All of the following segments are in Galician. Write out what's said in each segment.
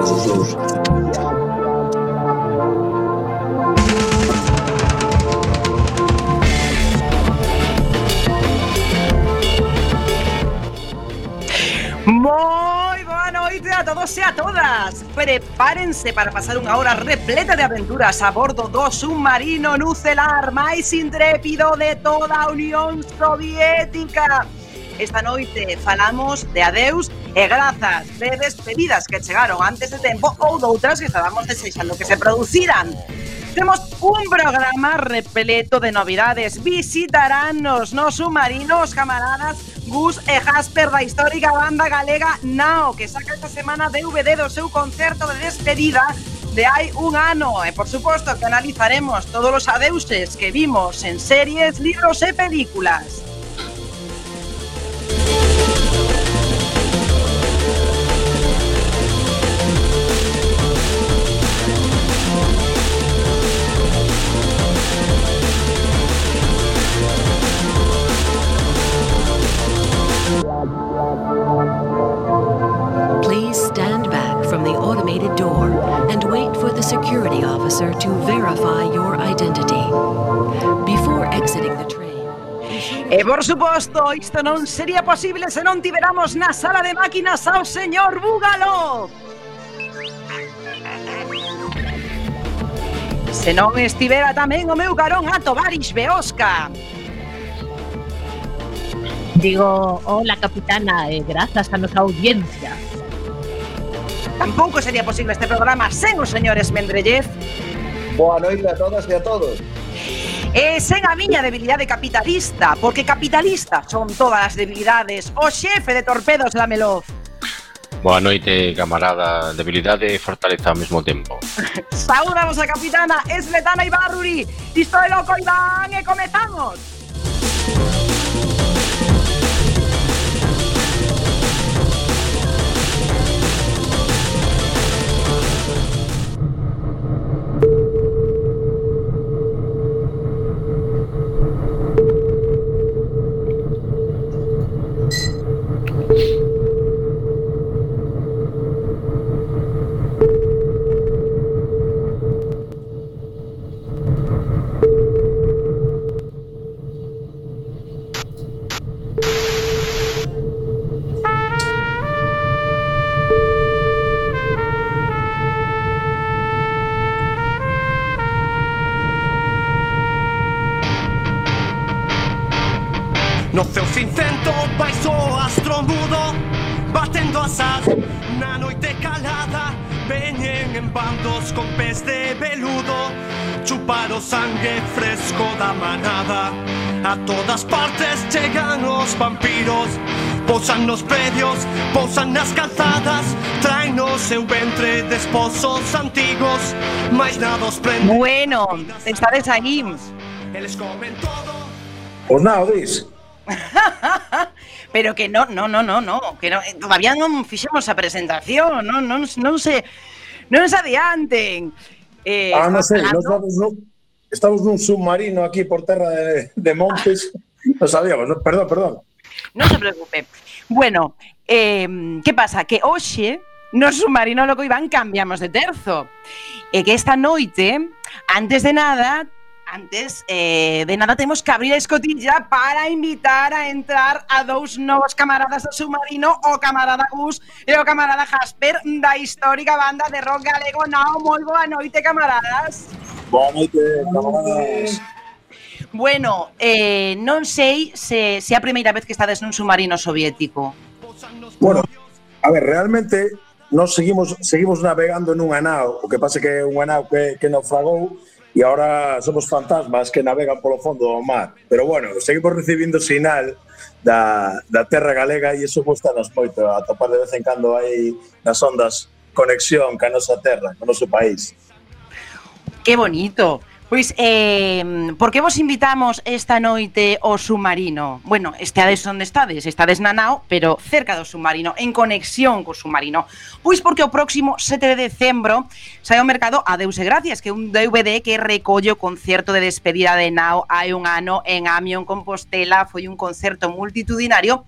Moi boa noite a todos e a todas. Prepárense para pasar unha hora repleta de aventuras a bordo do submarino nucelar máis intrépido de toda Unión Soviética. Esta noite falamos de adeus Eh, e grazas de despedidas que chegaron antes de tempo ou doutras que estábamos desexando que se produciran. Temos un programa repleto de novidades. Visitarán os no submarinos camaradas Gus e Jasper da histórica banda galega Nao, que saca esta semana DVD do seu concerto de despedida de hai un ano. E, por suposto, que analizaremos todos os adeuses que vimos en series, libros e películas. from the automated door and wait for the security officer to verify your identity. Before exiting the train, E por suposto, isto non sería posible se non tiveramos na sala de máquinas ao señor Búgalo. Se non estivera tamén o meu carón a Tovarix Beosca. Digo, hola capitana, eh, grazas a nosa audiencia. Tampouco sería posible este programa sen os señores Esmendrellez. Boa noite a todas e a todos. E sen a miña debilidade capitalista, porque capitalista son todas as debilidades. O xefe de torpedos dámelo. Boa noite, camarada. Debilidade e fortaleza ao mesmo tempo. Saúdamos a capitana Esletana Ibarruri. Isto é loco, Iván, e comezamos. Música Bandos con pés de veludo Chupar o sangue fresco da manada A todas partes chegan os vampiros Pousan nos predios, pousan nas calzadas Traen no seu ventre de esposos antigos Mais nada os prende Bueno, estades aí. Eles comen todo Os nao, dis? Pero que no, no, no, no, no, que no, todavía non fixemos a presentación, non, non, non se non se adianten. Eh, ah, non sei, nos vamos nun, estamos nun submarino aquí por terra de, de montes. non sabíamos, no, perdón, perdón. Non se preocupe. Bueno, eh, que pasa? Que hoxe no submarino loco Iván cambiamos de terzo. E que esta noite, antes de nada, Antes eh, de nada temos que abrir a escotilla para invitar a entrar a dous novos camaradas do submarino, o camarada Gus e o camarada Jasper da histórica banda de rock galego Nao. Moi boa noite, camaradas. Boa noite, camaradas. Bueno, eh, non sei se, se a primeira vez que estades nun submarino soviético. Bueno, a ver, realmente nós seguimos seguimos navegando nunha nao, o que pasa que é unha nao que, que naufragou e ahora somos fantasmas que navegan polo fondo do mar. Pero bueno, seguimos recibindo sinal da, da terra galega e iso gustanos moito, atopar de vez en cando aí nas ondas conexión ca nosa terra, co noso país. Que bonito. Pois, eh, por que vos invitamos esta noite ao submarino? Bueno, esteades onde estades, estades na nao, pero cerca do submarino, en conexión co submarino. Pois porque o próximo 7 de decembro sai ao mercado a Deus e Gracias, que é un DVD que recolle o concerto de despedida de nao hai un ano en Amión, Compostela, foi un concerto multitudinario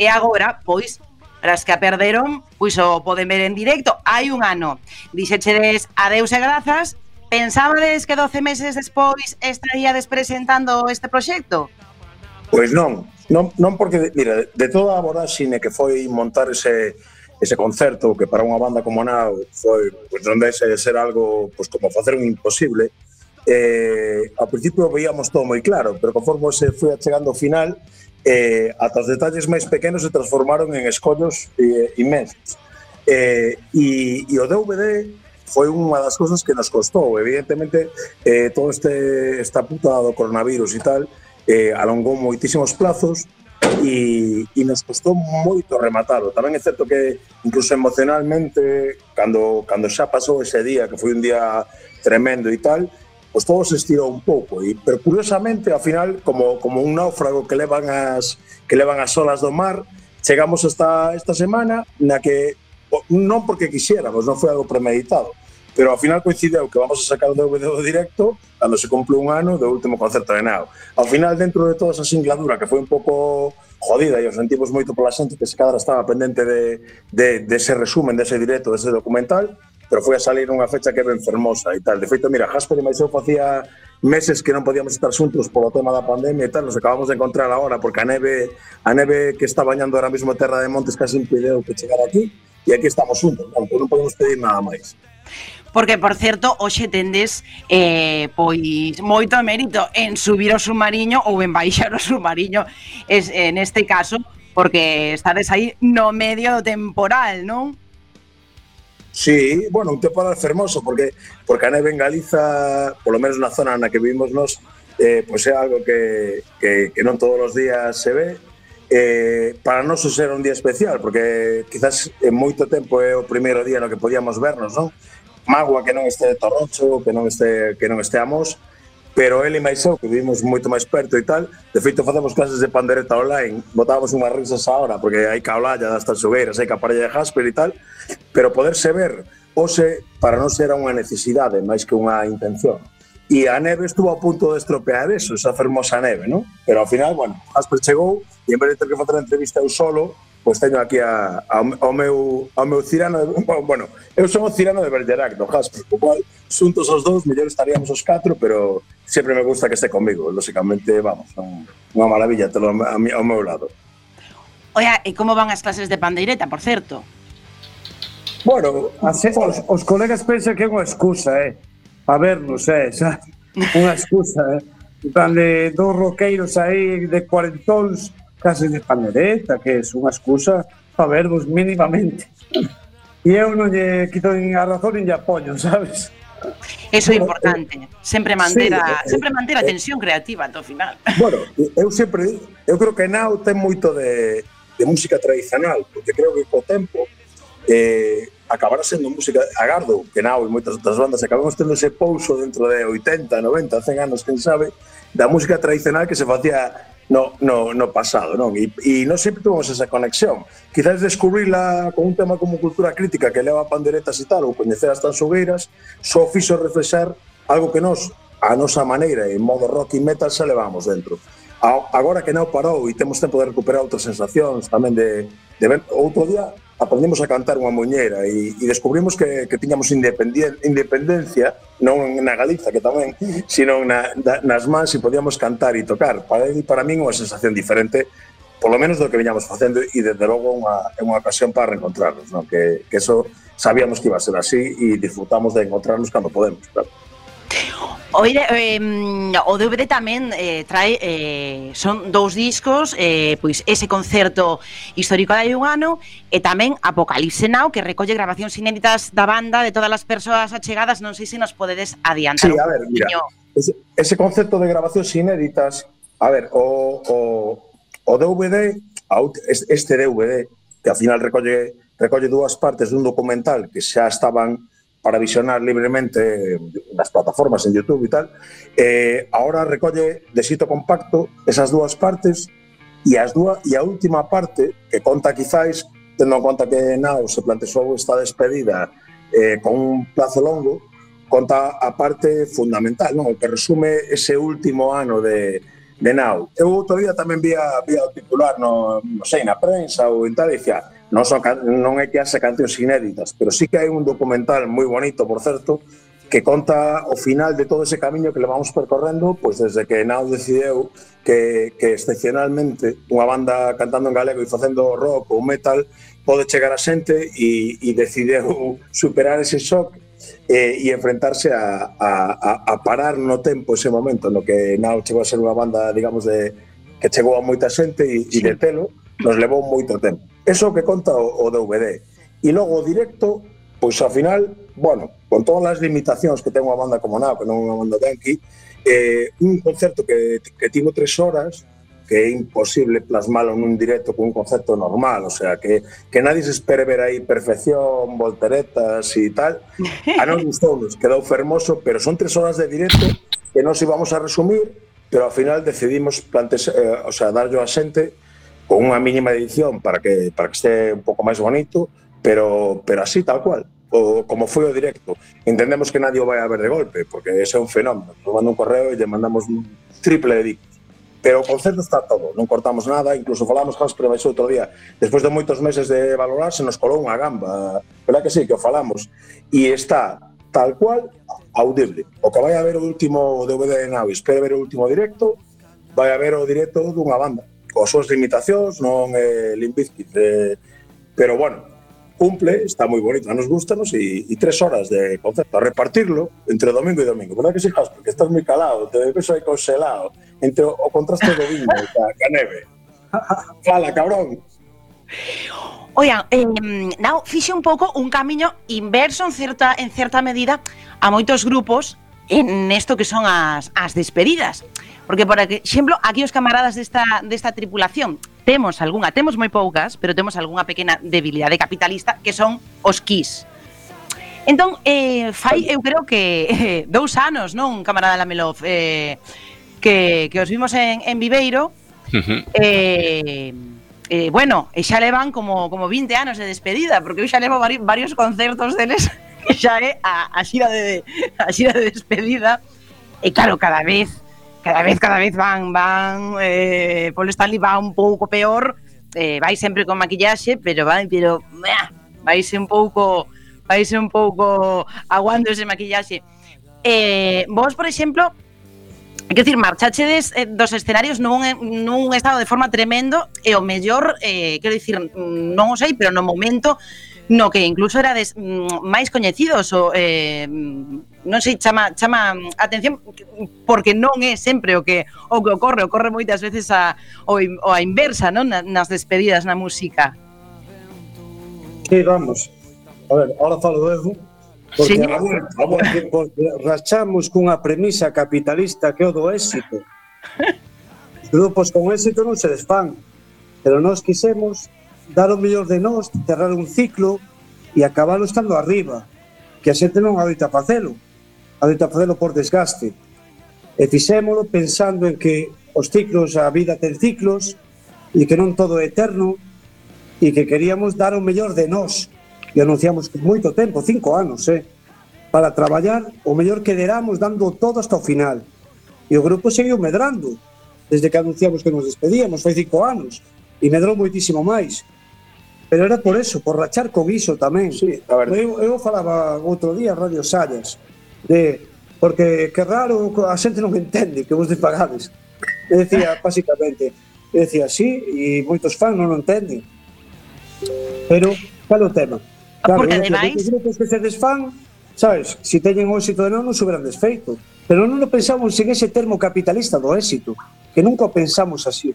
e agora, pois, para as que a perderon, pois o poden ver en directo hai un ano. Dixechedes adeus e grazas Pensabades que 12 meses despois estaría despresentando este proxecto? Pois non, non, non porque, mira, de toda a voraxine que foi montar ese, ese concerto que para unha banda como Nao foi, pois non deixa de ser algo pois como facer un imposible, eh, ao principio veíamos todo moi claro, pero conforme se foi chegando ao final, eh, ata os detalles máis pequenos se transformaron en escollos eh, inmensos. Eh, e, e o DVD foi unha das cousas que nos costou. Evidentemente, eh, todo este, esta puta do coronavirus e tal, eh, alongou moitísimos plazos e, e nos costou moito rematalo. Tamén é certo que incluso emocionalmente, cando, cando xa pasou ese día, que foi un día tremendo e tal, pois todo se estirou un pouco e pero curiosamente ao final como como un náufrago que levan as que levan as olas do mar, chegamos hasta esta semana na que non porque quixéramos, non foi algo premeditado, pero ao final coincideu que vamos a sacar o DVD do directo cando se cumple un ano do último concerto de Nao. Ao final, dentro de toda esa singladura que foi un pouco jodida e os sentimos moito pola xente que se cadra estaba pendente de, de, de ese resumen, dese directo, dese documental, pero foi a salir unha fecha que é ben fermosa e tal. De feito, mira, Jasper e Maiseu facía meses que non podíamos estar xuntos polo tema da pandemia e tal, nos acabamos de encontrar agora porque a neve, a neve que está bañando ahora mismo a Terra de Montes casi impideu que chegar aquí e aquí estamos xuntos, non, non podemos pedir nada máis porque, por certo, hoxe tendes eh, pois moito mérito en subir o submarino ou en baixar o submarino, es, en este caso, porque estades aí no medio do temporal, non? Sí, bueno, un temporal fermoso, porque porque a neve en Galiza, polo menos na zona na que vivimos nos, eh, pois é algo que, que, que non todos os días se ve, eh, para nós ser un día especial, porque quizás en moito tempo é o primeiro día no que podíamos vernos, non? mágoa que non este Torrocho, que non este que non esteamos, pero el e máis eu que vivimos moito máis perto e tal, de feito facemos clases de pandereta online, botábamos unhas risas ahora porque hai que ya das tanxogueiras, hai que aparella de Jasper e tal, pero poderse ver hoxe para non ser unha necesidade máis que unha intención. E a neve estuvo a punto de estropear eso, esa fermosa neve, non? Pero ao final, bueno, Jasper chegou e en vez de ter que facer a entrevista eu solo, pois teño aquí a, a, ao, meu, ao meu cirano de, bueno, eu son o cirano de Bergerac do Jasper, o cual xuntos os dous mellor estaríamos os catro, pero sempre me gusta que este comigo, lóxicamente vamos, unha maravilla telo a, mi, ao meu lado Oia, e como van as clases de pandeireta, por certo? Bueno, as, os, os colegas pensan que é unha excusa, eh? A vernos, eh? Xa, unha excusa, eh? Tan de dous roqueiros aí de cuarentóns case de pandereta, que é unha excusa para vervos mínimamente. E eu non lle quito nin a razón nin lle apoño, sabes? Eso é importante, sempre manter a, sí, sempre manter a eh. tensión creativa ao o final. Bueno, eu sempre eu creo que Nao ten moito de, de música tradicional, porque creo que co tempo eh, acabará sendo música agardo, que nao e moitas outras bandas acabamos tendo ese pouso dentro de 80, 90, 100 anos, quen sabe, da música tradicional que se facía no, no, no pasado, non? E, e non sempre tuvemos esa conexión. Quizás descubrirla con un tema como cultura crítica que leva panderetas e tal, ou coñecer as tanxogueiras, só fixo reflexar algo que nos, a nosa maneira, en modo rock e metal, xa levamos dentro. A, agora que non parou e temos tempo de recuperar outras sensacións, tamén de, de ver, outro día aprendimos a cantar unha moñera e, e descubrimos que, que tiñamos independencia non na Galiza, que tamén, sino na, da, nas mans e podíamos cantar e tocar. Para ele, para min, unha sensación diferente polo menos do que viñamos facendo e desde logo unha, é unha ocasión para reencontrarnos, non? Que, que eso sabíamos que iba a ser así e disfrutamos de encontrarnos cando podemos, claro. Oire, eh, o DVD tamén eh, trae eh, son dous discos, eh, pois ese concerto histórico de hai un ano e tamén Apocalipse Now que recolle grabacións inéditas da banda de todas as persoas achegadas, non sei se nos podedes adiantar. Sí, a ver, mira, ese, ese concepto de grabacións inéditas, a ver, o, o, o DVD, este DVD, que ao final recolle recolle dúas partes dun documental que xa estaban para visionar libremente nas plataformas en YouTube e tal. Eh, ahora recolle de xito compacto esas dúas partes e as dúas e a última parte que conta quizáis tendo en conta que Nao se plantexou esta despedida eh, con un plazo longo, conta a parte fundamental, non? que resume ese último ano de, de Nao. Eu outro día tamén vía, vía o titular, no, non sei, na prensa ou en tal, e dicía, non, son, non é que haxa cancións inéditas, pero sí que hai un documental moi bonito, por certo, que conta o final de todo ese camiño que le vamos percorrendo, pois pues desde que Nao decideu que, que excepcionalmente unha banda cantando en galego e facendo rock ou metal pode chegar a xente e, e decideu superar ese shock eh, e enfrentarse a, a, a parar no tempo ese momento no que Nao chegou a ser unha banda, digamos, de que chegou a moita xente e, sí. e detelo nos levou moito tempo Eso que conta o, o DVD. E logo o directo, pois ao final, bueno, con todas as limitacións que ten unha banda como Nao, que non é unha banda tanqui, eh, un concerto que, que tivo tres horas, que é imposible plasmalo nun directo con un concepto normal, o sea, que, que nadie se espere ver aí perfección, volteretas e tal. A nos gustounos, quedou fermoso, pero son tres horas de directo que nos íbamos a resumir, pero ao final decidimos plante, eh, o sea, darlo a xente con unha mínima edición para que para que este un pouco máis bonito, pero pero así tal cual, o, como foi o directo. Entendemos que nadie o vai a ver de golpe, porque ese é un fenómeno. Nos manda un correo e lle mandamos un triple de dicos. Pero o concerto está todo, non cortamos nada, incluso falamos con Aspreva outro día. Despois de moitos meses de valorarse, nos colou unha gamba, verdad que sí, que o falamos. E está tal cual audible. O que vai a ver o último DVD de Navi, espere ver o último directo, vai a ver o directo dunha banda coas súas limitacións, non é Limbizkit, eh, pero bueno, cumple, está moi bonito, nos gustanos e, e tres horas de concerto a repartirlo entre domingo e domingo. Verdad que si, Jasper, porque estás moi calado, te peso aí congelado, entre o, o contraste do viño e a, a neve. Fala, cabrón. Oigan, eh, Nao fixe un pouco un camiño inverso en certa, en certa medida a moitos grupos en esto que son as, as despedidas. Porque, por exemplo, aquí os camaradas desta, desta tripulación temos algunha, temos moi poucas, pero temos algunha pequena debilidade capitalista que son os KIS. Entón, eh, fai, eu creo que eh, dous anos, non, camarada Lamelov, eh, que, que os vimos en, en Viveiro, uh -huh. eh, eh, bueno, e xa levan como, como 20 anos de despedida, porque eu xa levo vari, varios concertos deles, que xa é a, a xira de a xira de despedida, e claro, cada vez cada vez cada vez van van eh, Paul Stanley va un pouco peor eh, vai sempre con maquillaxe pero vai pero vai vaise un pouco vaise un pouco aguando ese maquillaxe. Eh, vos por exemplo Quer decir, marchachedes eh, dos escenarios nun, eh, nun estado de forma tremendo e o mellor, eh, quero dicir, non o sei, pero no momento no que incluso erades mm, máis coñecidos o, eh, non sei, chama, chama atención porque non é sempre o que o que ocorre, ocorre moitas veces a, o, o a inversa, non? Nas despedidas na música. Sí, vamos. A ver, ahora falo eu, porque, sí. a, a, porque, porque rachamos cunha premisa capitalista que é o do éxito. Os grupos con éxito non se desfán, pero nós quisemos dar o mellor de nós, cerrar un ciclo e acabalo estando arriba, que a xente non adoita facelo adoita facelo por desgaste. E fixémolo pensando en que os ciclos, a vida ten ciclos, e que non todo é eterno, e que queríamos dar o mellor de nós. E anunciamos moito tempo, cinco anos, eh? para traballar o mellor que deramos dando todo hasta o final. E o grupo seguiu medrando, desde que anunciamos que nos despedíamos, foi cinco anos, e medrou moitísimo máis. Pero era por eso, por rachar con iso tamén. Sí, a ver. Eu, eu falaba outro día Radio Sallas, de porque que raro, a xente non entende que vos despagades. E decía, basicamente, e decía, sí, e moitos fans non o entenden. Pero, cal o tema? Claro, porque ademais... Os grupos que se desfan, sabes, se si teñen o éxito de non, non superan desfeito. Pero non o pensamos en ese termo capitalista do éxito, que nunca o pensamos así.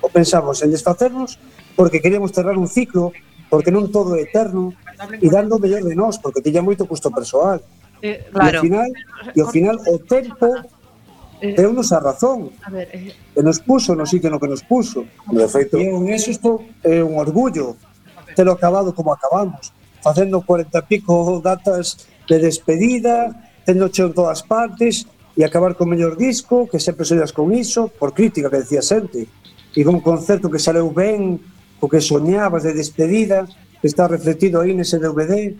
O pensamos en desfacernos porque queríamos cerrar un ciclo, porque non todo é eterno, e dando o mellor de nós, porque tiña moito custo persoal. Eh, claro. E ao final, e ao final o tempo eh, deu-nos a razón. A ver, eh, e nos puso no sitio no que nos puso. De feito, e en eso isto é un orgullo telo acabado como acabamos, facendo 40 pico datas de despedida, tendo cheo en todas partes, e acabar con mellor disco, que sempre soñas con iso, por crítica que decía xente, e con un concerto que saleu ben, o que soñabas de despedida, que está refletido aí nese DVD,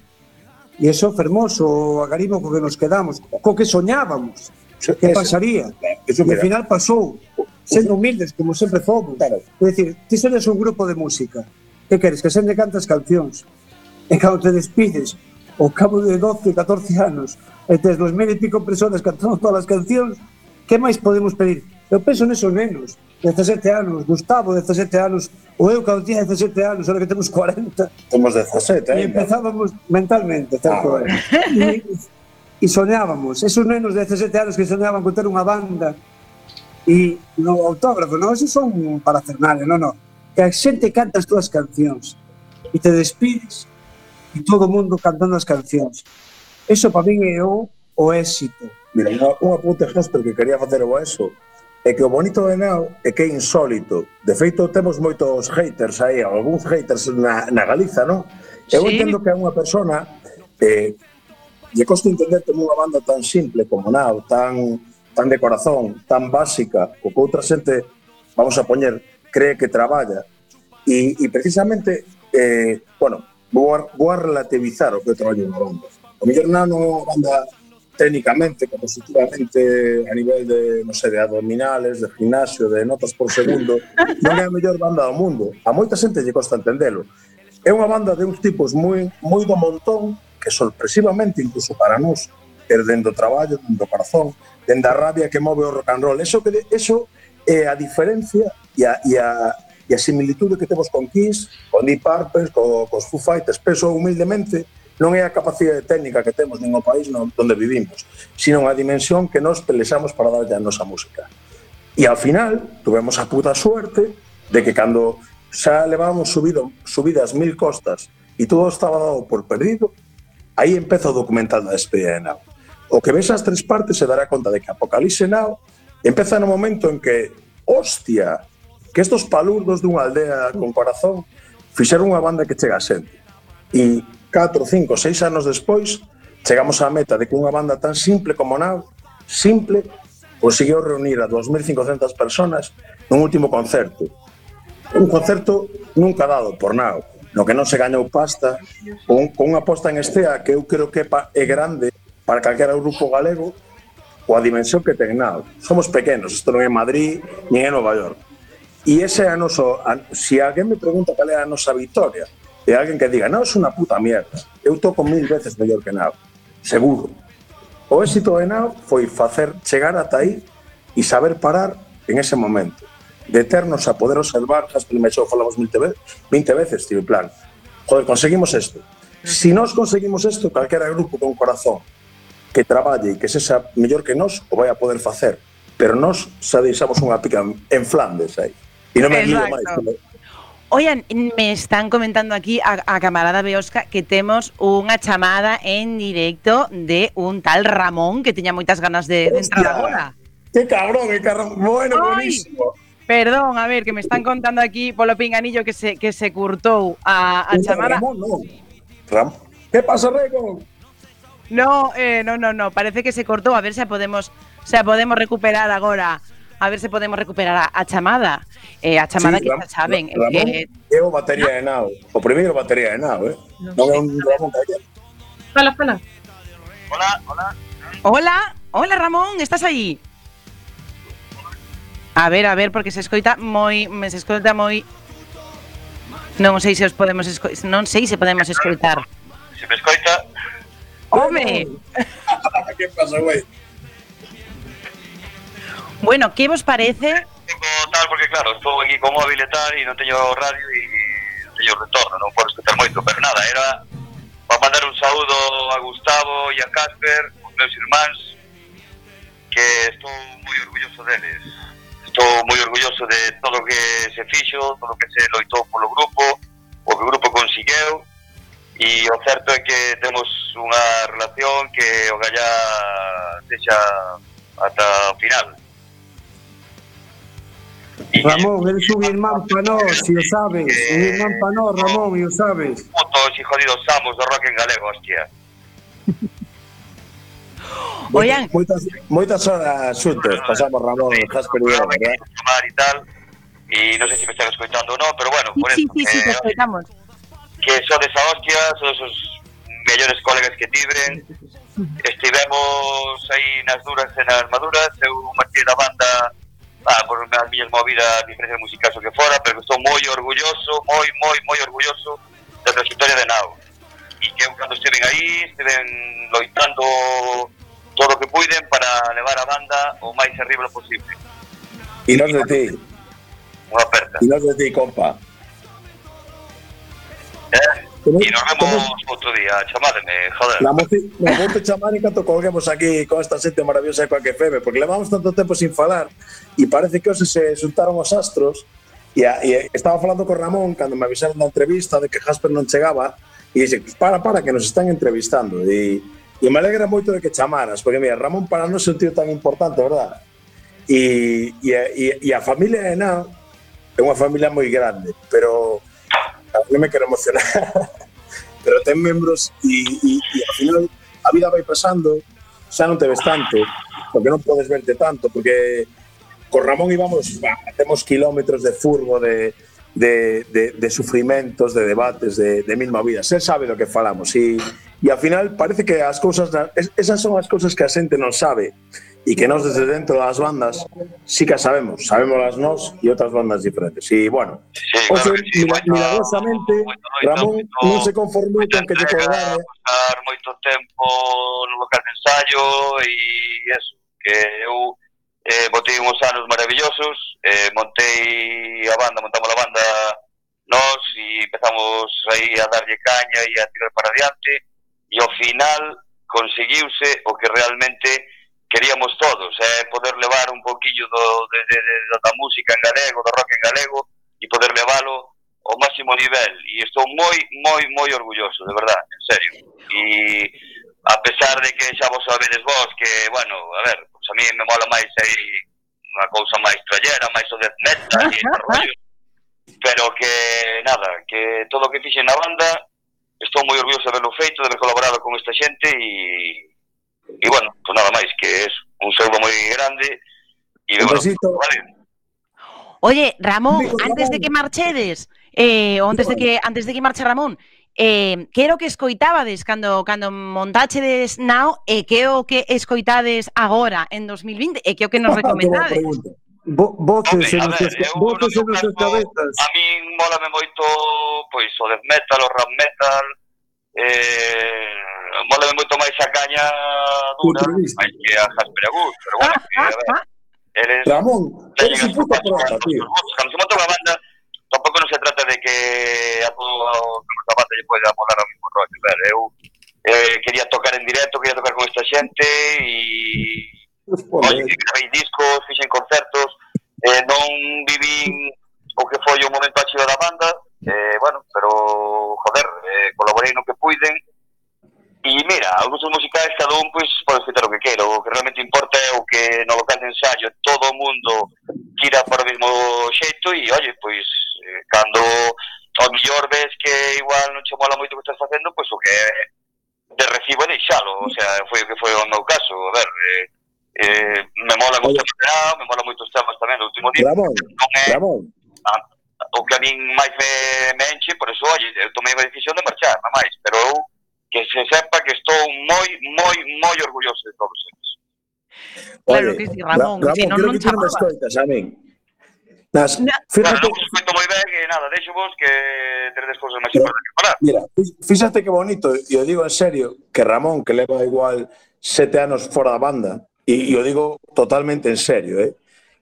E iso fermoso, o agarimo co que nos quedamos, co que soñábamos, eso, que pasaría. Eso, eso, e ao final pasou, sendo humildes, como sempre fomos. Claro. É dicir, ti seres un grupo de música, que queres, que sende cantas cancións, e cando te despides, ao cabo de 12, 14 anos, e tes dos mil e pico personas cantando todas as cancións, que máis podemos pedir? Eu penso nesos nenos, 17 anos, Gustavo, 17 anos, o eu cando tiña 17 anos, ahora que temos 40. Temos 17 E empezábamos mentalmente, certo? Ah. E, e soñábamos, esos nenos de 17 anos que soñaban con ter unha banda e no autógrafo, non, esos son para Fernández, non, non. Que a xente canta as túas cancións e te despides e todo o mundo cantando as cancións. Eso para min é o, o éxito. Mira, unha, unha puta Jasper que quería facer o eso É que o bonito de Nao é que é insólito. De feito, temos moitos haters aí, algúns haters na, na Galiza, non? Eu sí. entendo que é unha persona eh, lle costa entender como unha banda tan simple como Nao, tan, tan de corazón, tan básica, o que outra xente, vamos a poñer, cree que traballa. E, e precisamente, eh, bueno, vou a, vou a relativizar o que traballo unha banda. O mellor Nao non é unha banda técnicamente, compositivamente, a nivel de, non sei, de abdominales, de gimnasio, de notas por segundo, non é a mellor banda do mundo. A moita xente lle costa entendelo. É unha banda de uns tipos moi moi do montón que sorpresivamente incluso para nós perdendo o traballo, dentro o corazón, dende a rabia que move o rock and roll. Eso que de, eso é a diferencia e a, e a, e a similitude que temos con Kiss, con Deep Purple, co, cos Foo Fighters, peso humildemente, non é a capacidade técnica que temos nin o país non, onde vivimos, sino a dimensión que nos pelexamos para darlle a nosa música. E ao final, tuvemos a puta suerte de que cando xa levábamos subido, subidas mil costas e todo estaba dado por perdido, aí empeza o documental da despedida de Nao. O que ves as tres partes se dará conta de que Apocalipse Now empeza no momento en que, hostia, que estos palurdos dunha aldea con corazón fixeron unha banda que chega a xente. E 4, 5, 6 anos despois, chegamos á meta de que unha banda tan simple como Nav, simple, conseguiu reunir a 2.500 personas nun último concerto. Un concerto nunca dado por Nav, no que non se gañou pasta, con, con unha posta en estea que eu creo que é grande para calquera grupo galego, coa dimensión que ten Nav. Somos pequenos, isto non é Madrid, nin é Nova York. E ese é a noso... A, se alguén me pregunta cal é a nosa victoria, e alguén que diga, non, é unha puta mierda, eu toco mil veces mellor que Nao, seguro. O éxito de Nao foi facer chegar ata aí e saber parar en ese momento, deternos a poder observar, as primeras show falamos 20 veces, 20 veces, tío, en plan, joder, conseguimos isto. Si nós conseguimos isto, calquera grupo con corazón que traballe e que sexa mellor que nós, o vai a poder facer. Pero nós xa deixamos unha pica en Flandes aí. E non me guío máis. Oigan, me están comentando aquí a, a camarada Beosca que temos unha chamada en directo de un tal Ramón que tiña moitas ganas de, de entrar agora. Que cabrón, que cabrón. Bueno, buenísimo. Perdón, a ver, que me están contando aquí polo pinganillo que se que se curtou a, a chamada. Ramón, no. Ram ¿Qué pasa, Reco? No, eh, no, no, no, parece que se cortou, a ver se a podemos, se a podemos recuperar agora. a ver se podemos recuperar a, a chamada. Eh, a chamada sí, que Ram, xa saben. Ramón, eh, eu batería no. de nao. O primeiro batería de nao, eh? Non, non é un Ramón Calla. Fala, fala. Hola, hola. Hola, hola Ramón, estás aí? A ver, a ver, porque se escoita moi, me se escoita moi Non sei se os podemos esco... non sei se podemos escoitar. Se me escoita. Home. que pasa, güey? Bueno, que vos parece? Tal, porque claro, estou aquí con móvil e tal e non teño radio e non teño retorno, non podo escutar moito, pero nada, era para mandar un saúdo a Gustavo e a Casper, os meus irmáns, que estou moi orgulloso deles. Estou moi orgulloso de todo o que se fixo, todo o que se loitou polo grupo, o que o grupo conseguiu, e o certo é que temos unha relación que o gallá deixa ata o final Ramón, eres un irmán para nós, si o sabes. Un irmán para nós, Ramón, e o sabes. Putos y jodidos amos do rock en galego, hostia. Oian, Moitas, moitas horas xuntos pasamos Ramón, Jasper e eu, verdad? Tomar y tal. Y no sé si me están escuchando o no, pero bueno, por sí, eso. sí, sí, eh, te escoitamos. que sodes a hostia, sodes os mellores colegas que tibren. Estivemos aí nas duras e nas maduras, eu marchei da banda ah, por as miñas movidas diferencias musicais o que fora, pero estou moi orgulloso, moi, moi, moi orgulloso da trayectoria de Nao. E que eu cando estiven aí, estiven loitando todo o que puiden para levar a banda o máis arriba posible. E nós de ti, Unha aperta. e de ti, compa. Eh? Como, e nos vemos outro día, chamádeme, joder. La mote, na chamar en canto colguemos aquí con esta xente maravillosa coa que FM, porque levamos tanto tempo sin falar e parece que hoxe se xuntaron os astros e, a, e estaba falando con Ramón cando me avisaron da entrevista de que Jasper non chegaba e dixe, pues para, para, que nos están entrevistando e, e me alegra moito de que chamaras porque mira, Ramón para nós é un tío tan importante, verdad? E, e, e, e a familia de Enan é unha familia moi grande, pero non me quero emocionar. Pero ten membros e, e, e ao final a vida vai pasando. Xa non te ves tanto porque non podes verte tanto porque con Ramón íbamos bah, temos kilómetros de furbo de, de, de, de de debates, de, de mil movidas. Él sabe do que falamos e, e ao final parece que as cousas esas son as cousas que a xente non sabe e que nos desde dentro das bandas sí que sabemos, sabemos as nos e outras bandas diferentes. E, bueno, sí, claro o sí, mira, bueno, milagrosamente, bueno, Ramón non se conformou con que lle colgara. Estar moito tempo no local de ensayo e eso, que eu eh, botei uns anos maravillosos, eh, montei a banda, montamos a banda nós e empezamos aí a darlle caña e a tirar para adiante e ao final conseguiuse o que realmente queríamos todos, é eh, poder levar un poquillo do, de, de, de, da música en galego, do rock en galego, e poder leválo ao máximo nivel. E estou moi, moi, moi orgulloso, de verdad, en serio. E a pesar de que xa vos sabedes vos que, bueno, a ver, pues a mí me mola máis aí unha cousa máis trallera, máis o death metal e ese rollo. Pero que, nada, que todo o que fixen na banda, estou moi orgulloso de haberlo feito, de haber colaborado con esta xente e E, bueno, pues nada máis, que é un saúdo moi grande. E, un bueno, besito. Vale. Oye, Ramón, antes de que marchedes, eh, antes de que antes de que marche Ramón, eh, que era o que escoitabades cando, cando montachedes Now e que o que escoitades agora en 2020 e que o que nos recomendades? Bo, voces en nuestras voces en nuestras cabezas. A min molame moito pois o death metal, o rap metal, eh, mola moito máis a caña dura máis que a Jasperagús, pero bueno, ah, ah, que, a ver, ah. eles... Ramón, eres un puto croata, tío. Cando se monta unha banda, tampouco non se trata de que a todo a banda lle poida molar ao mismo rollo, ver, eu eh, quería tocar en directo, quería tocar con esta xente e... Oye, gravei discos, fixen concertos, eh, non Ramón, non é, Ramón. Ah, o que a min máis me, me enche, por eso, oye, eh, eu tomei a decisión de marchar, nada máis, pero eu que se sepa que estou moi, moi, moi orgulloso de todos eles. Claro que sí, Ramón, Ra Ramón si non, non chamabas. Escoitas, a min. Nas, na, fíjate, bueno, non escoito moi ben e nada, deixo vos que tedes cousas máis importantes que falar. Mira, fíxate que bonito, e o digo en serio, que Ramón, que leva igual sete anos fora da banda, e, e o digo totalmente en serio, eh?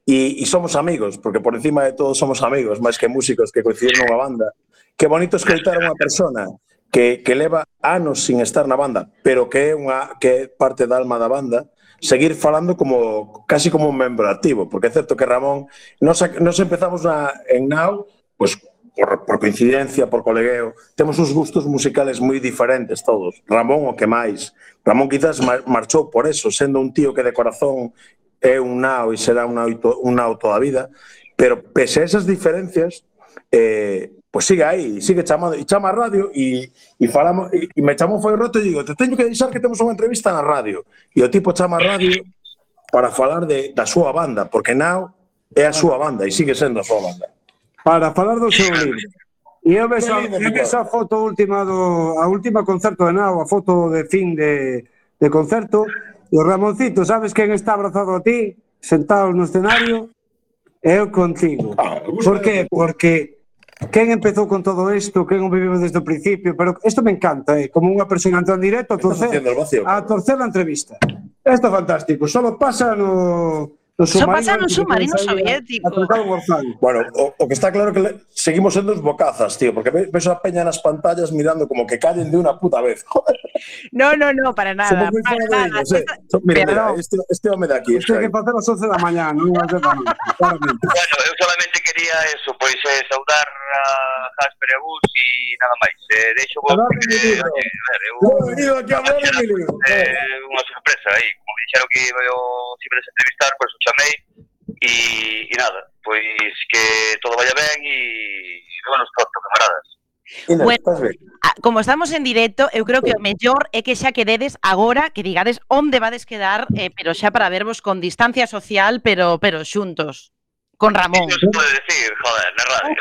E, e somos amigos, porque por encima de todo somos amigos, máis que músicos que coinciden nunha banda. Que bonito escoitar a unha persona que, que leva anos sin estar na banda, pero que é unha que é parte da alma da banda, seguir falando como casi como un membro activo, porque é certo que Ramón nos, nos empezamos na, en Now, pues, pois, por, por coincidencia, por colegueo, temos uns gustos musicales moi diferentes todos. Ramón o que máis. Ramón quizás marchou por eso, sendo un tío que de corazón é un nao e será un, auto, un nao toda a vida, pero pese a esas diferencias, eh, pues sigue aí, sigue chamando, e chama a radio e, e falamos, e, e me chamou foi roto e digo, te teño que deixar que temos unha entrevista na radio. E o tipo chama a radio para falar de, da súa banda, porque Nao é a súa banda e sigue sendo a súa banda. Para falar do seu libro. E eu ves, a, eu ves a foto última do a última concerto de Nao, a foto de fin de, de concerto, E o Ramoncito, sabes quen está abrazado a ti, sentado no escenario? Eu contigo. Por qué? Porque quen empezou con todo isto, quen o vivimos desde o principio, pero isto me encanta, eh? como unha persona entra en directo a torcer, vacío, a torcer a entrevista. Isto é fantástico, solo pasa no Los Eso pasa en un submarino soviético. Bueno, o, que está claro que le, seguimos siendo bocazas, tío, porque ves a Peña en las pantallas mirando como que callen de una puta vez. no, no, no, para nada. Eh. Mira, mira, este, este, hombre de aquí. Este que pasa a las 11 de la mañana, no día eso, pois eh, saudar a Jasper e a Gus e nada máis. Eh, deixo vos que eh, oye, a ver, eu, eh, unha eh, sorpresa aí, como me dixeron que eu si me entrevistar, pois o chamei e, e nada, pois que todo vaya ben e, e bueno, estou camaradas. Inés, bueno, ah, como estamos en directo, eu creo que o mellor é que xa quededes agora, que digades onde vades quedar, eh, pero xa para vervos con distancia social, pero pero xuntos con Ramón. Iso pode decir, joder, na radio.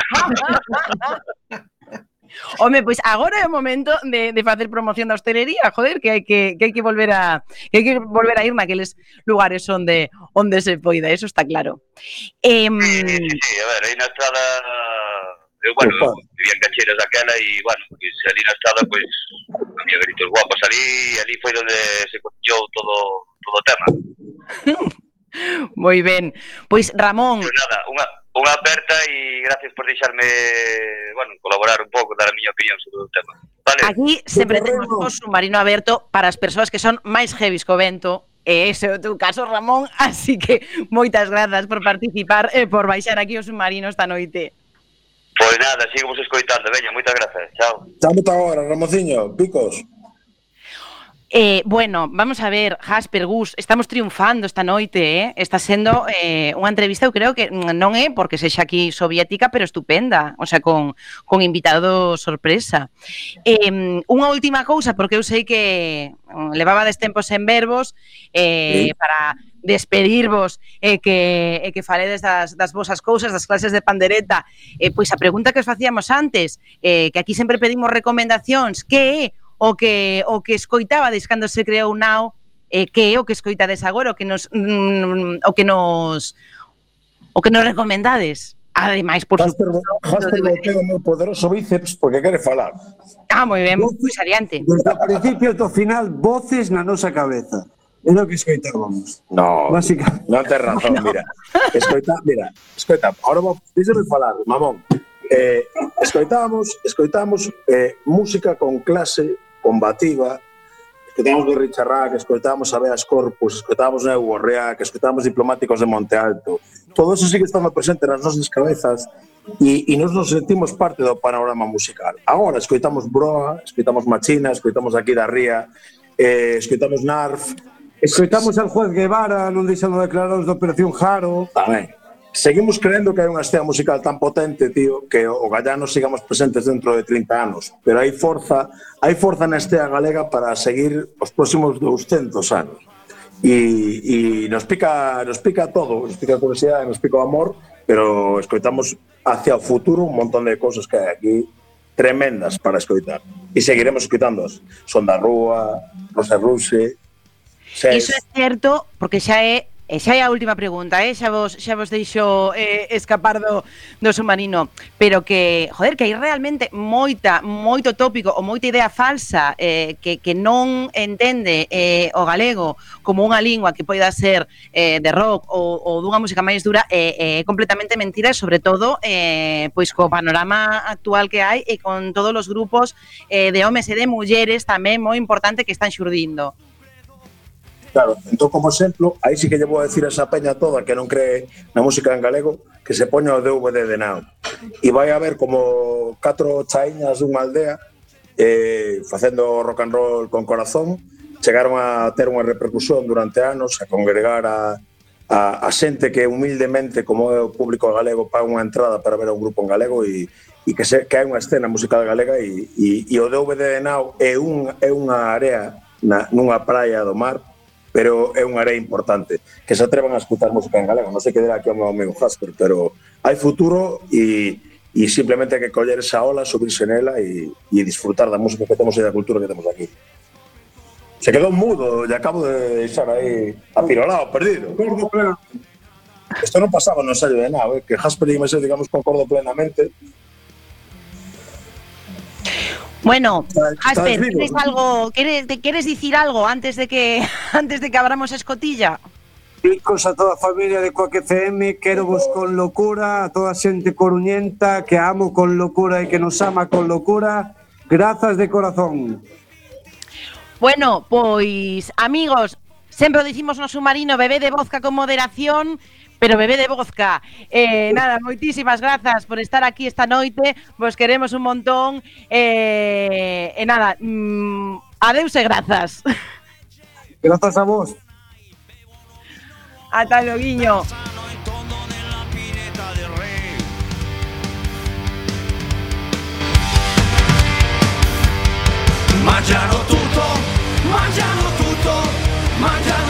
Home, pois agora é o momento de, de facer promoción da hostelería, joder, que hai que, que hai que volver a que hai que volver a ir naqueles lugares onde onde se poida, eso está claro. Eh, sí, sí, sí, a ver, aí na estrada eu, eh, bueno, Opa. vivía en Cacheras daquela e, bueno, pois ali na estrada, pois, había gritos guapos ali, ali foi onde se coñou todo todo o tema. Moi ben. Pois Ramón, pues nada, unha unha aperta e gracias por deixarme, bueno, colaborar un pouco dar a miña opinión sobre o tema. Vale. Aquí sempre temos un submarino aberto para as persoas que son máis heavies co vento e ese é o teu caso, Ramón, así que moitas grazas por participar e por baixar aquí o submarino esta noite. Pois nada, sigamos escoitando, veña, moitas grazas, chao. Chao moita hora, Ramonciño, picos. Eh, bueno, vamos a ver, Jasper, Gus, estamos triunfando esta noite, eh? está sendo eh, unha entrevista, eu creo que non é porque sexa aquí soviética, pero estupenda, o sea, con, con invitado sorpresa. Eh, unha última cousa, porque eu sei que mm, levaba des tempos en verbos eh, sí. para despedirvos e eh, que, e eh, que faledes das, das vosas cousas, das clases de pandereta. Eh, pois a pregunta que os facíamos antes, eh, que aquí sempre pedimos recomendacións, que é o que o que escoitabades cando se creou Nao eh, que é o que escoitades agora, o que nos mm, o que nos o que nos recomendades. Ademais, por suposto... Jasper Boteo, meu poderoso bíceps, porque quere falar. Ah, moi ben, pois pues, adiante. Desde o principio ao final, voces na nosa cabeza. É o que escoitábamos. No, Básica. non tes razón, no. mira. Escoita, mira, escoita, ahora vou, déxame falar, mamón. Eh, escoitábamos, escoitábamos eh, música con clase, combativa, escoitamos de Richard Rack, escoitamos a Beas Corpus, escoitamos Neu Gorrea, que diplomáticos de Monte Alto. Todo eso sigue estando presente nas nosas cabezas e, e nos nos sentimos parte do panorama musical. Agora, escoitamos Broa, escoitamos Machina, escoitamos aquí da Ría, eh, escoitamos Narf, Escoitamos al juez Guevara non deixando declarados da Operación Jaro. Tamén. Seguimos creendo que hai unha estea musical tan potente, tío, que o gallano sigamos presentes dentro de 30 anos, pero hai forza, hai forza na estea galega para seguir os próximos 200 anos. E, e nos pica nos pica todo, nos pica a curiosidade, nos pica o amor, pero escoitamos hacia o futuro un montón de cousas que hai aquí tremendas para escoitar. E seguiremos escoitándoas. Son da Rúa, Rosa Russe... Iso é certo, porque xa é E xa é a última pregunta, eh? xa, vos, xa vos deixo eh, escapar do, do submarino, pero que, joder, que hai realmente moita, moito tópico ou moita idea falsa eh, que, que non entende eh, o galego como unha lingua que poida ser eh, de rock ou, ou dunha música máis dura é eh, eh, completamente mentira e sobre todo eh, pois co panorama actual que hai e con todos os grupos eh, de homes e de mulleres tamén moi importante que están xurdindo. Claro, entón como exemplo, aí sí que lle vou a decir a esa peña toda que non cree na música en galego que se poña o DVD de nao. E vai a ver como catro chaiñas dunha aldea eh, facendo rock and roll con corazón chegaron a ter unha repercusión durante anos a congregar a, a, a xente que humildemente como é o público galego paga unha entrada para ver a un grupo en galego e, e que, se, que hai unha escena musical galega e, e, e o DVD de Now é, un, é unha área na, nunha praia do mar pero é unha área importante. Que se atrevan a escutar música en galego, non se quedera aquí ao meu jasper, pero hai futuro e, e simplemente hai que coller esa ola, subirse nela e, e disfrutar da música que temos e da cultura que temos aquí. Se quedou mudo, e acabo de deixar aí apirolado, perdido. Concordo plenamente. Isto non pasaba no ensayo de nada, eh? que Jasper e Imese, digamos, concordo plenamente, Bueno, vivo, ¿quieres algo, quieres, te quieres decir algo antes de que antes de que abramos escotilla? Ricos a toda a familia de Coac FM, quero vos con locura, a toda a xente coruñenta que amo con locura e que nos ama con locura. Grazas de corazón. Bueno, pois, amigos, sempre o dicimos no submarino, bebé de vodka con moderación, pero bebé de vodka. Eh, nada, moitísimas grazas por estar aquí esta noite, vos queremos un montón. Eh, e nada, mm, adeus e grazas. Grazas a vos. Ata loguiño. Mangiano tutto, mangiano tutto, mangiano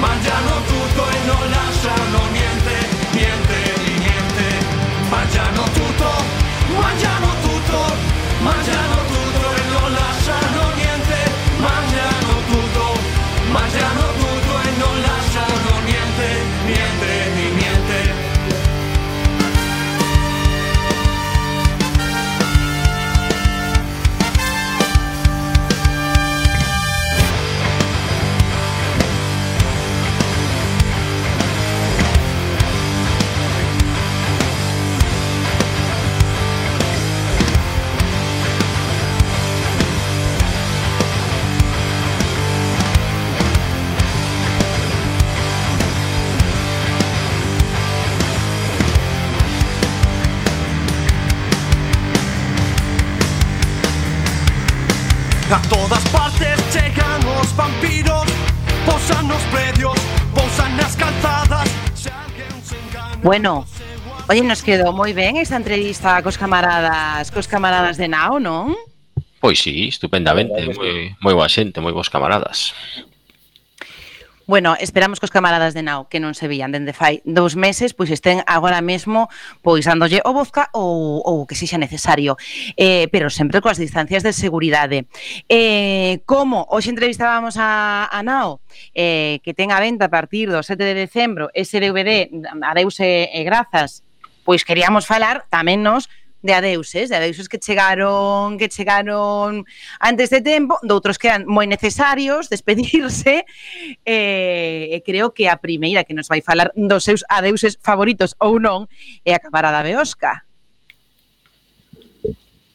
Mangiano os vampiros Pousan nos predios, pousan nas calzadas Se alguén se engana Bueno, Oye, nos quedou moi ben esta entrevista cos camaradas, cos camaradas de Nao, non? Pois sí, estupendamente, moi, moi boa xente, moi bons camaradas. Bueno, esperamos que os camaradas de Nao que non se vían dende fai dous meses, pois estén agora mesmo pois andolle o vodka ou, ou que sexa necesario, eh, pero sempre coas distancias de seguridade. Eh, como hoxe entrevistábamos a, a Nao, eh, que ten a venta a partir do 7 de decembro ese DVD adeus e, e Grazas, pois queríamos falar tamén nos de adeuses, de adeuses que chegaron, que chegaron antes de tempo, doutros que eran moi necesarios despedirse, eh, e creo que a primeira que nos vai falar dos seus adeuses favoritos ou non é a camarada Beosca.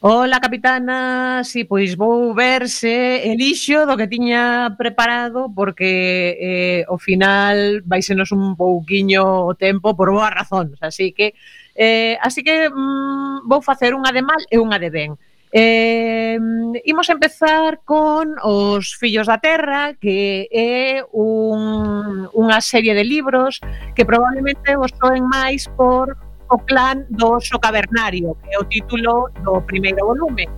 Hola capitana, si, sí, pois vou verse elixo do que tiña preparado porque eh, ao final vai senos un pouquiño o tempo por boa razón, así que Eh, así que mm, vou facer unha de mal e unha de ben. Eh, imos empezar con Os fillos da terra, que é un, unha serie de libros que probablemente vos soen máis por o clan do oso cavernario, que é o título do primeiro volume.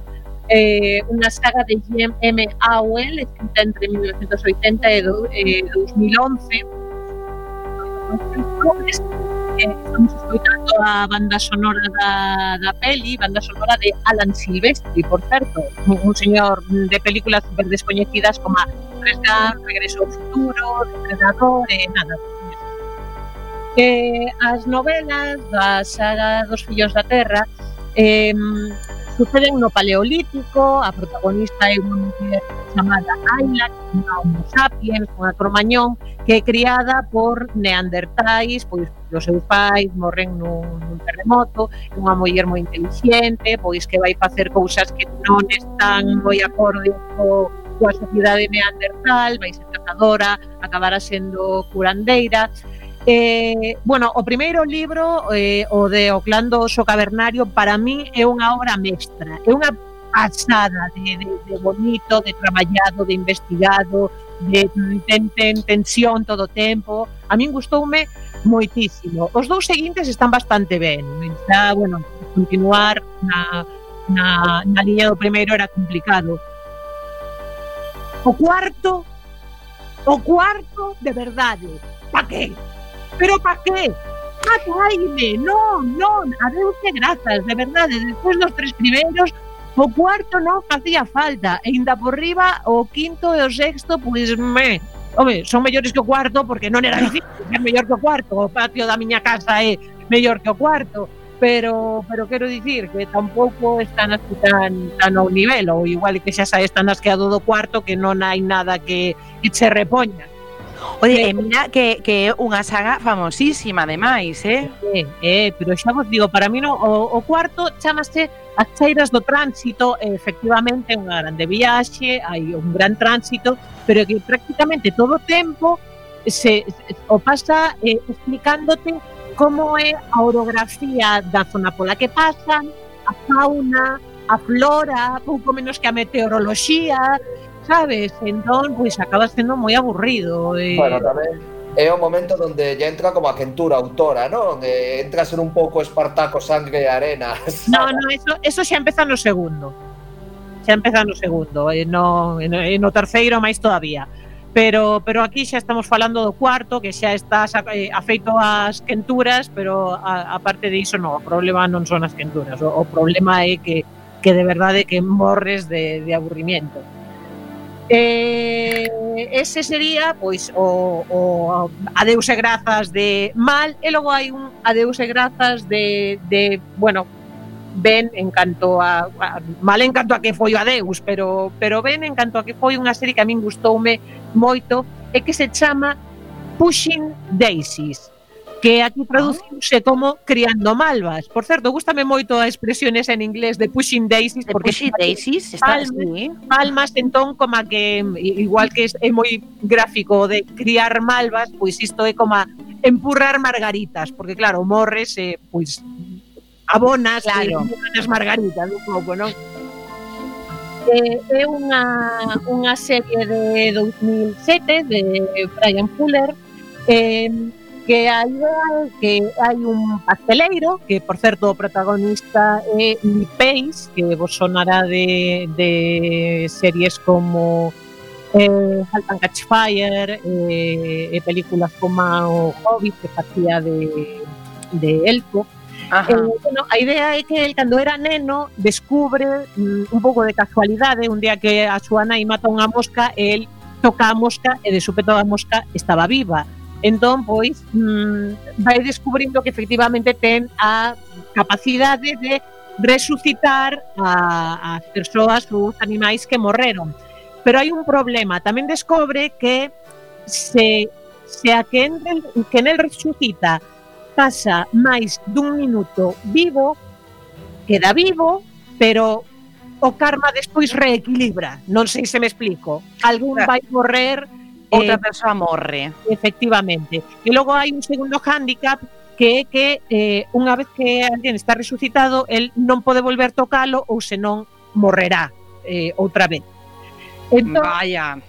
Eh, unha saga de Jim M. Howell, escrita entre 1980 e, do, eh, 2011 eh, estamos escoitando a banda sonora da, da peli, banda sonora de Alan Silvestri, por certo, un señor de películas super descoñecidas como Tres Regreso ao Futuro, Depredador, e eh, nada, eh, as novelas da saga dos fillos da terra eh, suceden no Paleolítico, a protagonista é unha muller chamada Ayla, que é unha homo sapiens, unha cromañón, que é criada por neandertais, pois os seus pais morren nun, nun terremoto, é unha muller moi inteligente, pois que vai facer cousas que non están moi acorde co, coa sociedade neandertal, vai ser cazadora, acabará sendo curandeira, Eh, bueno, o primeiro libro eh, o de Oclando Oso Cavernario para mí é unha obra mestra. É unha pasada de, de, de bonito, de traballado de investigado de ten, ten tensión todo o tempo. A min gustoume moitísimo. Os dous seguintes están bastante ben. Está, bueno, continuar na, na, na liña do primeiro era complicado. O cuarto o cuarto de verdade pa que? Pero pa qué? Mataime, non, non, a Deus grazas, de verdade, despois dos tres primeiros, o cuarto non facía falta, e ainda por riba o quinto e o sexto, pois me, Home, son mellores que o cuarto porque non era difícil ser mellor que o cuarto. O patio da miña casa é mellor que o cuarto. Pero, pero quero dicir que tampouco están así tan, tan ao nivel, ou igual que xa sabes están asqueado do cuarto que non hai nada que, que che repoña. Oye, e eh, mira que, que é unha saga famosísima ademais, eh? Eh, eh, pero xa vos digo, para mí no, o, o cuarto chamase As cheiras do tránsito, eh, efectivamente, unha grande viaxe, hai un gran tránsito, pero que prácticamente todo o tempo se, se o pasa eh, explicándote como é a orografía da zona pola que pasan, a fauna, a flora, pouco menos que a meteoroloxía, sabes? Entón, pois acaba sendo moi aburrido. E... Bueno, tamén é o momento onde ya entra como a quentura autora, non? Eh, entras en un pouco Espartaco, sangre e arena. No, no, eso, eso xa empeza eh, no segundo. Xa empeza no segundo, e no, e no terceiro máis todavía. Pero, pero aquí xa estamos falando do cuarto, que xa está eh, afeito ás quenturas, pero a, a parte diso, non, o problema non son as quenturas, o, o problema é que, que de verdade que morres de, de aburrimiento. Eh, ese sería pois o, o adeus e grazas de mal e logo hai un adeus e grazas de, de bueno ben en canto a, a mal en canto a que foi o adeus pero, pero ben en canto a que foi unha serie que a min gustoume moito e que se chama Pushing Daisies que aquí ah. traduciuse como criando malvas. Por certo, gustame moito a expresión esa en inglés de pushing daisies, porque pushing daisies está palmas, así, ¿eh? palmas entón como que igual que é moi gráfico de criar malvas, pois isto é como empurrar margaritas, porque claro, morres eh, pois abonas claro. as margaritas un pouco, non? Eh, é unha, unha serie de 2007 de Brian Fuller eh, que hai, que hai un pasteleiro que, por certo, o protagonista é Lipéis, que vos sonará de, de series como eh, Halt and Catch Fire eh, e películas como o Hobbit que facía de, de Elfo Ajá. Eh, bueno, a idea é que el cando era neno descubre mm, un pouco de casualidade un día que a súa nai mata unha mosca e el toca a mosca e de súpeto a mosca estaba viva Entón, pois, mm, vai descubrindo que efectivamente ten a capacidade de resucitar a, as persoas ou os animais que morreron. Pero hai un problema, tamén descobre que se, se a que, en, que nel resucita pasa máis dun minuto vivo, queda vivo, pero o karma despois reequilibra. Non sei se me explico. Algún ah. vai morrer outra eh, persoa morre. Efectivamente. E logo hai un segundo handicap que é que eh, unha vez que alguén está resucitado, el non pode volver tocalo ou senón morrerá eh, outra vez. Entón, Vaya.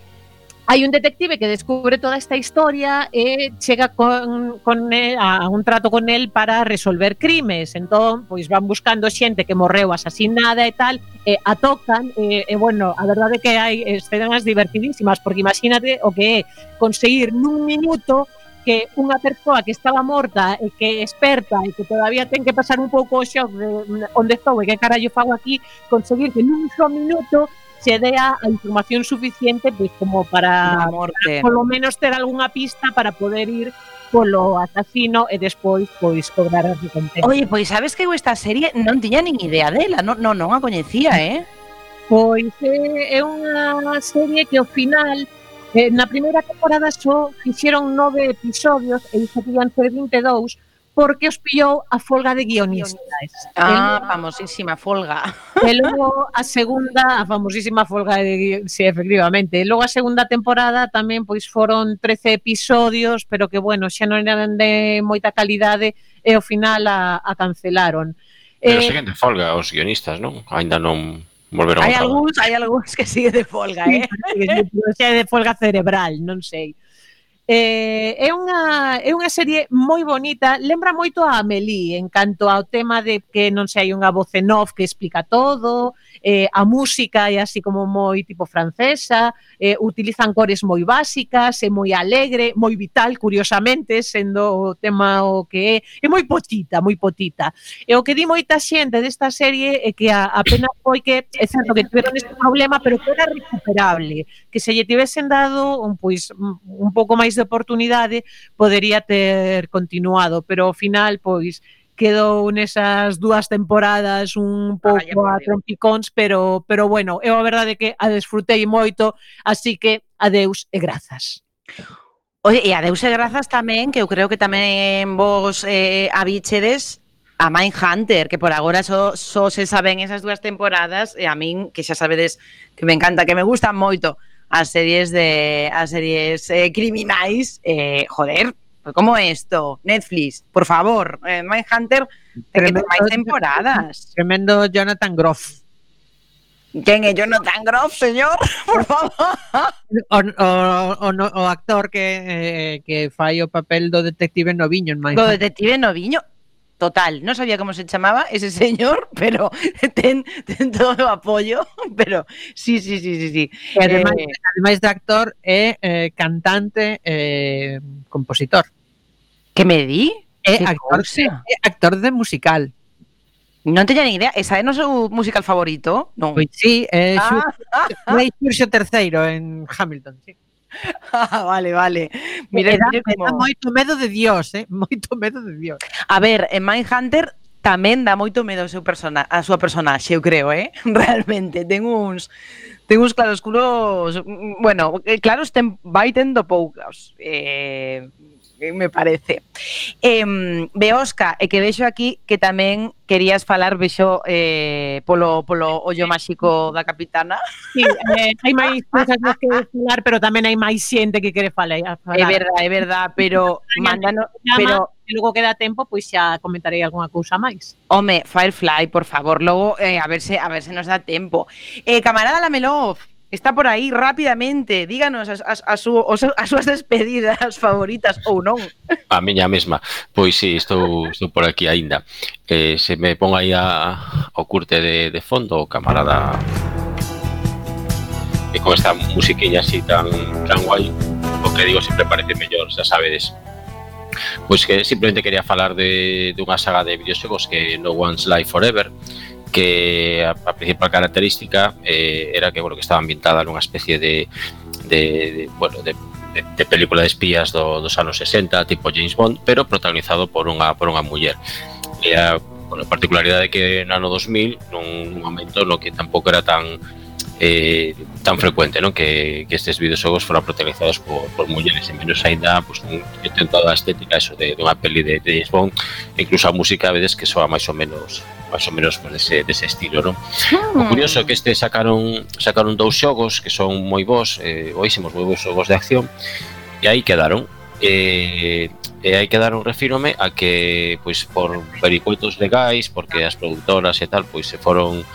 Hai un detective que descubre toda esta historia e chega con, con el, a un trato con el para resolver crimes. Entón, pois van buscando xente que morreu asasinada e tal, e atocan, e, e bueno, a verdade é que hai escenas divertidísimas, porque imagínate o que é conseguir nun minuto que unha persoa que estaba morta e que experta e que todavía ten que pasar un pouco o xoc de mm, onde estou e que carallo fago aquí, conseguir que nun só minuto se dea a información suficiente pois como para, para polo menos ter algunha pista para poder ir polo asasino e despois pois cobrar as recompensa. Oye, pois sabes que eu esta serie non tiña nin idea dela, non, non, non a coñecía, eh? Pois é, é unha serie que ao final eh, na primeira temporada só fixeron nove episodios e iso querían ser 22 porque os pillou a folga de guionistas. Ah, famosísima folga. E logo a segunda, a famosísima folga de guionistas, sí, efectivamente. E logo a segunda temporada tamén pois foron 13 episodios, pero que bueno, xa non eran de moita calidade e ao final a, a cancelaron. Pero eh, siguen de folga os guionistas, non? Ainda non volveron Hai algúns, hai algúns que sigue de folga, eh? Sí, sí, sí, de folga cerebral, non sei. Eh, é unha é unha serie moi bonita, lembra moito a Amélie en canto ao tema de que non sei, hai unha voz en off que explica todo, eh, a música é así como moi tipo francesa, eh, utilizan cores moi básicas, é moi alegre, moi vital, curiosamente, sendo o tema o que é, é moi potita, moi potita. E o que di moita xente desta serie é que a, apenas foi que, é certo que tiveron este problema, pero que era recuperable, que se lle tivesen dado un, pois, un pouco máis de oportunidade, podería ter continuado, pero ao final, pois, quedou nesas dúas temporadas un ah, pouco a trompicóns, pero, pero bueno, eu a verdade que a desfrutei moito, así que adeus e grazas. Oye, e adeus e grazas tamén, que eu creo que tamén vos eh, abichedes a Mindhunter, que por agora só, só se saben esas dúas temporadas, e a min, que xa sabedes que me encanta, que me gustan moito as series de as series eh, criminais, eh, joder, como esto? Netflix, por favor, eh, Mindhunter, tremendo, que tomáis temporadas. Tremendo Jonathan Groff. ¿Quién es Jonathan Groff, señor? Por favor. O, o, o, o actor que, eh, que fai o papel do detective Noviño en Mindhunter. Do detective Noviño total. Non sabía como se chamaba ese señor, pero ten, ten todo o apoio, pero sí, sí, sí, sí, sí. E ademais, eh, ademais de actor é eh, cantante, eh, compositor. Que me di? Eh, é actor, é eh, actor de musical. Non teña ni idea, esa é o seu musical favorito? Non. Pois sí, é eh, ah, Xurxo ah, ah. terceiro en Hamilton, sí. Ah, vale, vale. Mira, me dá, como... me dá moito medo de Dios, eh? Moito medo de Dios. A ver, en Mindhunter tamén dá moito medo o seu persona, a súa personaxe, eu creo, eh? Realmente, ten uns ten uns claroscuros, mm, mm, bueno, eh, claros ten vai tendo poucas. Eh, Eh, me parece. Eh, Beosca, e que vexo aquí que tamén querías falar, vexo, eh, polo, polo ollo máxico da capitana. Sí, eh, hai máis cousas que falar, pero tamén hai máis xente que quere falar. É verdad, é verdad, pero mándano, Pero, e logo queda tempo, pois xa comentarei algunha cousa máis. Home, Firefly, por favor, logo eh, a ver se a ver se nos dá tempo. Eh, camarada Lamelov, está por aí rapidamente. Díganos as, as, as, su, as, as súas despedidas favoritas ou non. A miña mesma. Pois sí, estou, estou por aquí aínda. Eh, se me pon aí a, o curte de, de fondo, o camarada... E con esta musiquiña así tan, tan guai, o que digo sempre parece mellor, xa sabedes. Pois que simplemente quería falar de dunha saga de videoxogos que no One's Life Forever, que a, a principal característica eh, era que bueno que estaba ambientada nunha especie de, de, de bueno de, de, de película de espías do, dos anos 60 tipo James Bond pero protagonizado por unha por unha muller e a, bueno, a particularidade que no ano 2000 nun momento no que tampouco era tan eh, tan frecuente non? Que, que estes videoxogos foran protagonizados por, por mulleres e menos ainda pues, pois, un, ten toda a estética eso de, de unha peli de, de James Bond e incluso a música a veces que soa máis ou menos máis ou menos pues, dese, dese estilo, non? O ah. curioso é que este sacaron sacaron dous xogos que son moi bons, eh, oísimos moi bons xogos de acción, e aí quedaron. Eh, e aí quedaron, refírome, a que pois por vericuetos legais, porque as produtoras e tal, pois se foron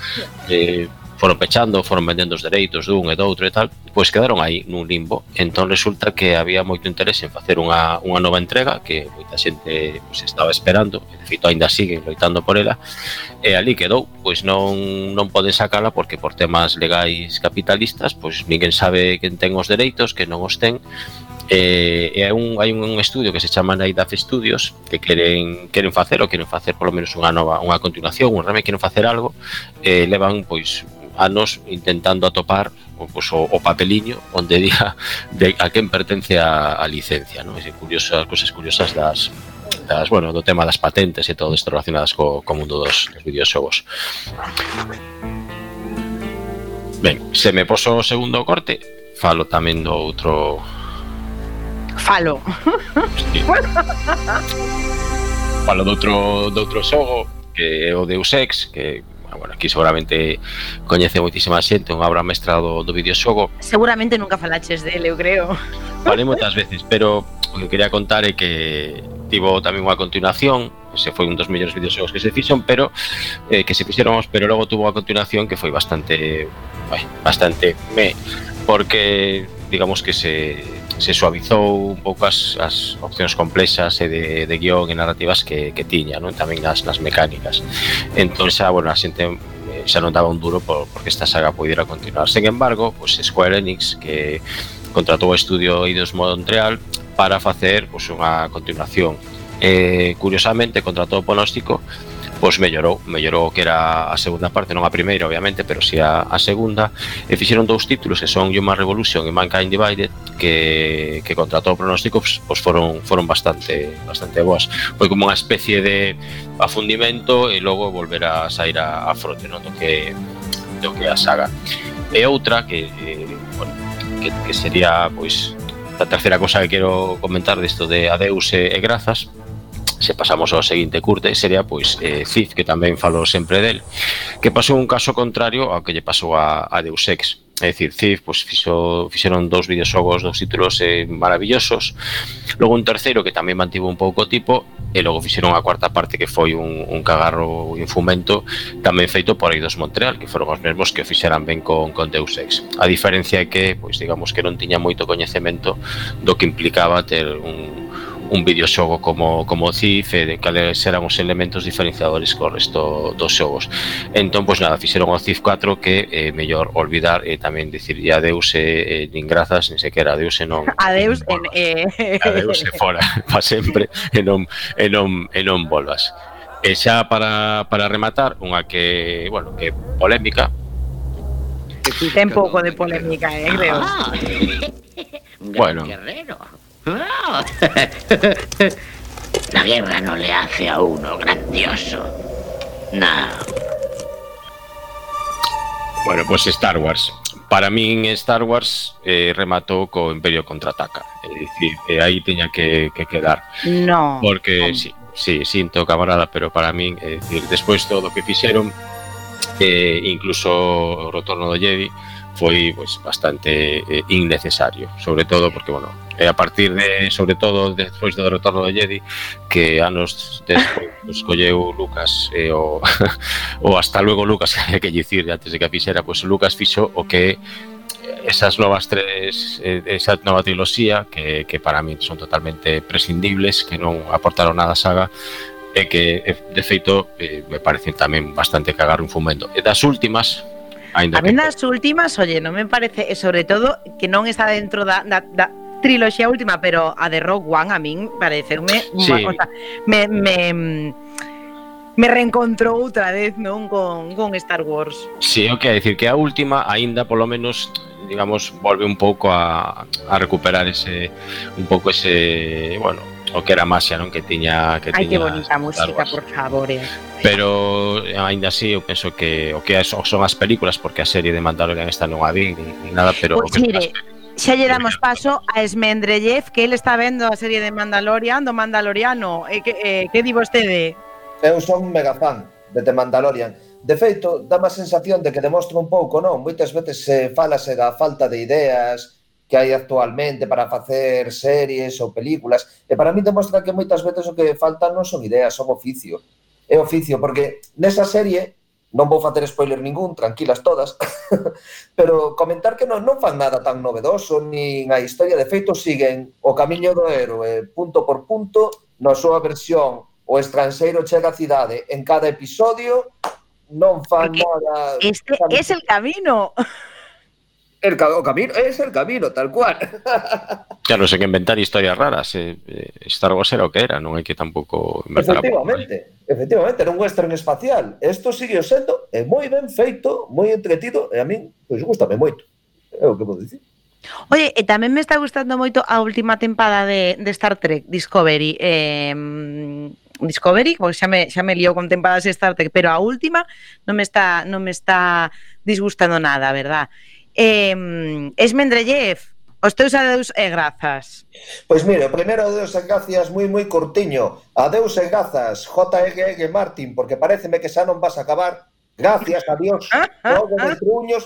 eh, foron pechando, foron vendendo os dereitos dun e doutro e tal, pois quedaron aí nun limbo. Entón resulta que había moito interese en facer unha, unha nova entrega que moita xente pois, estaba esperando, e de feito aínda siguen loitando por ela, e ali quedou, pois non non poden sacala porque por temas legais capitalistas, pois ninguén sabe quen ten os dereitos, que non os ten, Eh, e hai un, hai un estudio que se chama Naidaf Studios que queren queren facer ou queren facer polo menos unha nova unha continuación, un remake, queren facer algo, eh, levan pois anos intentando atopar o, pues, o, o papeliño onde diga de a quen pertence a, a licencia, non? E curiosas, cosas curiosas das, das, bueno, do tema das patentes e todo isto relacionadas co, co mundo dos, dos videoxogos. Ben, se me poso o segundo corte, falo tamén do outro... Falo. Falo do outro, do outro xogo, que é o Deus Ex, que Ah, bueno, aquí seguramente coñece moitísima xente, unha obra mestra do, do videoxogo. Seguramente nunca falaches dele, eu creo. Falei moitas veces, pero o que quería contar é que tivo tamén unha continuación, se foi un dos mellores videoxogos que se fixon, pero eh, que se fixeron, pero logo tuvo a continuación que foi bastante vai, bastante me porque digamos que se se suavizou un pouco as, as opcións complexas e de, de guión e narrativas que, que tiña, non? tamén nas, nas mecánicas. Entón xa, bueno, a xente eh, xa non daba un duro por, porque esta saga pudiera continuar. Sen embargo, pues, Square Enix que contratou o estudio Eidos Montreal para facer pois, pues, unha continuación. Eh, curiosamente, contratou o pronóstico pois mellorou, mellorou que era a segunda parte, non a primeira obviamente, pero si a, a segunda, e fixeron dous títulos que son Human Revolution e Mankind Divided que, que contra todo pronóstico pois, pois foron foron bastante bastante boas. Foi como unha especie de afundimento e logo volver a sair a, a frote, non? Do que do que a saga. E outra que, eh, bueno, que, que sería pois a terceira cosa que quero comentar disto de Adeus e, e Grazas, se pasamos ao seguinte curte sería pois eh, Cid, que tamén falou sempre del, que pasou un caso contrario ao que lle pasou a, a Deus Ex. É dicir, Cif, pois, fixo, fixeron dous videoxogos, dous títulos eh, maravillosos Logo un terceiro que tamén mantivo un pouco tipo E logo fixeron a cuarta parte que foi un, un cagarro e un fumento Tamén feito por Eidos Montreal, que foron os mesmos que fixeran ben con, con Deus Ex A diferencia é que, pois digamos que non tiña moito coñecemento do que implicaba ter un, un videoxogo como, como CIF e eh, de cales eran os elementos diferenciadores co resto dos xogos. Entón, pois nada, fixeron o CIF 4 que é eh, mellor olvidar e eh, tamén dicir adeus e eh, eh, nin grazas, nin sequera adeus e non... Adeus e en, eh... Adeus e fora, pa sempre e non, e non, e non volvas. E xa para, para rematar, unha que, bueno, que polémica, Ten pouco de polémica, eh, creo. Ah, bueno. Guerrero. La guerra no le hace a uno grandioso. No. Bueno, pois Star Wars. Para min Star Wars eh, rematou co Imperio Contraataca. É dicir, eh, aí teña que, que quedar. No. Porque, sí, sí, sinto camarada, pero para min, é dicir, despois todo o que fixeron, eh, incluso retorno do Jedi, foi pues, bastante eh, innecesario, sobre todo porque, bueno, E a partir de, sobre todo, despois do retorno do Jedi, que anos despois escolleu Lucas e o, o hasta luego Lucas, que hai que dicir antes de que a fixera, pois pues, Lucas fixo o que esas novas tres esa nova triloxía que, que para min son totalmente prescindibles que non aportaron nada a saga e que de feito me parecen tamén bastante cagar un fumendo. e das últimas Ainda a mí nas últimas, oye, non me parece, e sobre todo que non está dentro da, da, da triloxía última, pero a de Rogue One a min parecerme sí. unha cosa. Me, me mm, me reencontrou outra vez, non, con, con Star Wars. Si, sí, o que a decir que a última aínda polo menos digamos volve un pouco a, a recuperar ese un pouco ese, bueno, o que era máxia, non, que tiña que Ai, tiña que bonita música, por favor. Eh. Pero eh, aínda así eu penso que o que son as películas porque a serie de Mandalorian esta non a vi ni, ni nada, pero pues, o que mire, Xa lle damos paso a Esmendrellev, que ele está vendo a serie de Mandalorian, do Mandaloriano. E eh, que, eh, que di vostede? Eu son un mega fan de The Mandalorian. De feito, dá má sensación de que demostra un pouco, non? Moitas veces se falase da falta de ideas que hai actualmente para facer series ou películas, e para mí demostra que moitas veces o que faltan non son ideas, son oficio. É oficio, porque nesa serie Non vou facer spoiler ningún, tranquilas todas, pero comentar que non, non fan nada tan novedoso, nin a historia de feito siguen o camiño do héroe punto por punto, na súa versión o estranxeiro chega á cidade en cada episodio, non fan Porque nada... Este es el camino. El, o camino, es el camino, tal cual. Claro, sé que inventar historias raras. Eh, eh Star Wars era o que era, non hai que tampouco inventar ¿eh? Efectivamente, efectivamente, era un western espacial. Isto sigue sendo é eh, moi ben feito, moi entretido, e a min, pois, gustame moito. É o que vou dicir. Oye, e tamén me está gustando moito a última tempada de, de Star Trek Discovery. Eh, Discovery, porque xa me, xa me lío con tempadas de Star Trek, pero a última non me está, non me está disgustando nada, verdad? eh, Esmendrellev, os teus adeus e grazas. Pois mire, o primeiro adeus e gracias moi moi curtiño. Adeus e grazas, J.G.G. Martin, porque pareceme que xa non vas a acabar. Gracias adiós. Dios, ah, ah, todos os ah. truños.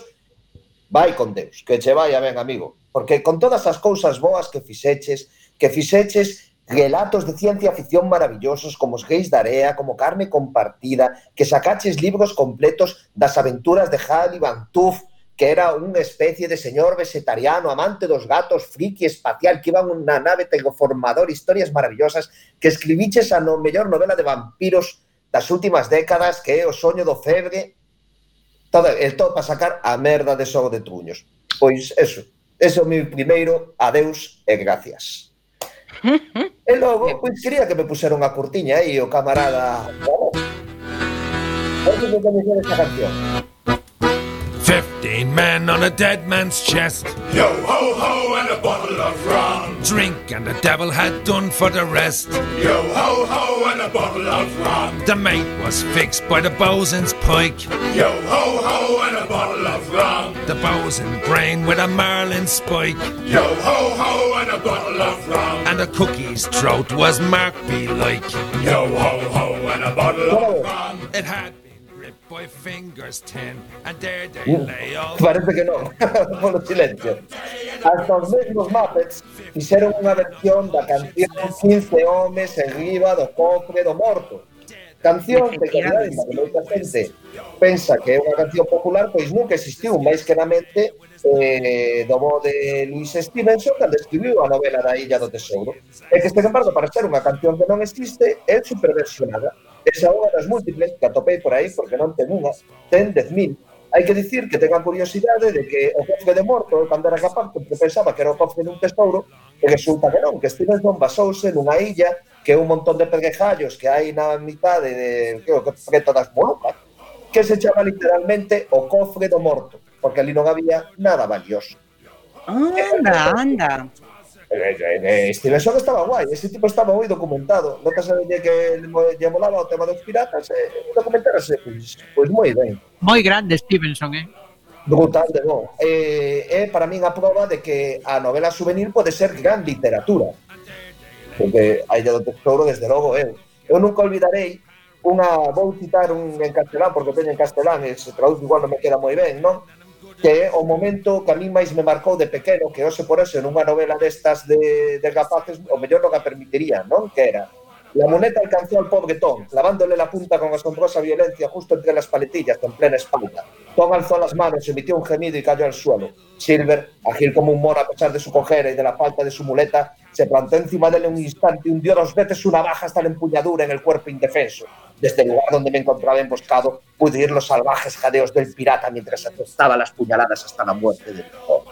Vai con Deus, que che vai a ben, amigo. Porque con todas as cousas boas que fixeches, que fixeches relatos de ciencia ficción maravillosos como os gays da area, como carne compartida, que sacaches libros completos das aventuras de Hal Van Tuff, que era unha especie de señor vegetariano, amante dos gatos, friki espacial, que iba unha nave tegoformador, historias maravillosas, que escribiches a no mellor novela de vampiros das últimas décadas, que é o soño do febre, todo, el todo para sacar a merda de xogo de truños. Pois eso, ese é o meu primeiro adeus e gracias. e logo, pois quería que me pusera unha curtiña aí o camarada... Vamos a esa canción. Fifteen men on a dead man's chest. Yo ho ho and a bottle of rum. Drink and the devil had done for the rest. Yo ho ho and a bottle of rum. The mate was fixed by the bosun's pike. Yo ho ho and a bottle of rum. The bosun brain with a marlin spike. Yo ho ho and a bottle of rum. And the cookie's throat was marked be like. Yo ho ho and a bottle of oh. rum. It had boy fingers ten, and there they lay all... Parece que non, polo silencio. Hasta os mesmos Muppets fixeron unha versión da canción 15 homes enriba do cofre do morto. Canción de calidade que moita xente pensa que é unha canción popular, pois nunca existiu, máis que na mente eh, do bo de Luis Stevenson cando escribiu a novela da Illa do Tesouro. É que este embargo, para ser unha canción que non existe, é superversionada Desahóganos múltiples, que atopei por aí, porque non ten unhas, ten 10.000. Hai que dicir que tengan curiosidade de que o cofre de morto, cando era capaz, porque pensaba que era o cofre dun tesouro, e resulta que non, que Stevenson basouse nunha illa que é un montón de perguejallos que hai na mitade de, que que preto das Molucas, que se chama literalmente o cofre do morto, porque ali non había nada valioso. Anda, anda. Eh, eh, Steven Seagal estaba guai, ese tipo estaba moi documentado. Notas a que lle molaba o tema dos piratas e eh, documentarase, pois, pois moi ben. Moi grande Stevenson, eh? Brutal de bon. Eh, é eh, para min a prova de que a novela juvenil pode ser gran literatura. Porque a Illa do Tesouro, desde logo, eu. Eh. Eu nunca olvidarei unha, vou citar un en castelán, porque teño en castelán e se traduce igual non me queda moi ben, non? que é o momento que a mí máis me marcou de pequeno, que hoxe por hoxe nunha novela destas de, de capaces, o mellor non a permitiría, non? Que era La moneta alcanzó al pobre Tom, clavándole la punta con asombrosa violencia justo entre las paletillas, en plena espalda. Tom alzó las manos, emitió un gemido y cayó al suelo. Silver, ágil como un mono a pesar de su cojera y de la falta de su muleta, se plantó encima de él un instante y hundió dos veces su navaja hasta la empuñadura en el cuerpo indefenso. Desde el lugar donde me encontraba emboscado, pude oír los salvajes jadeos del pirata mientras asestaba las puñaladas hasta la muerte del Tom.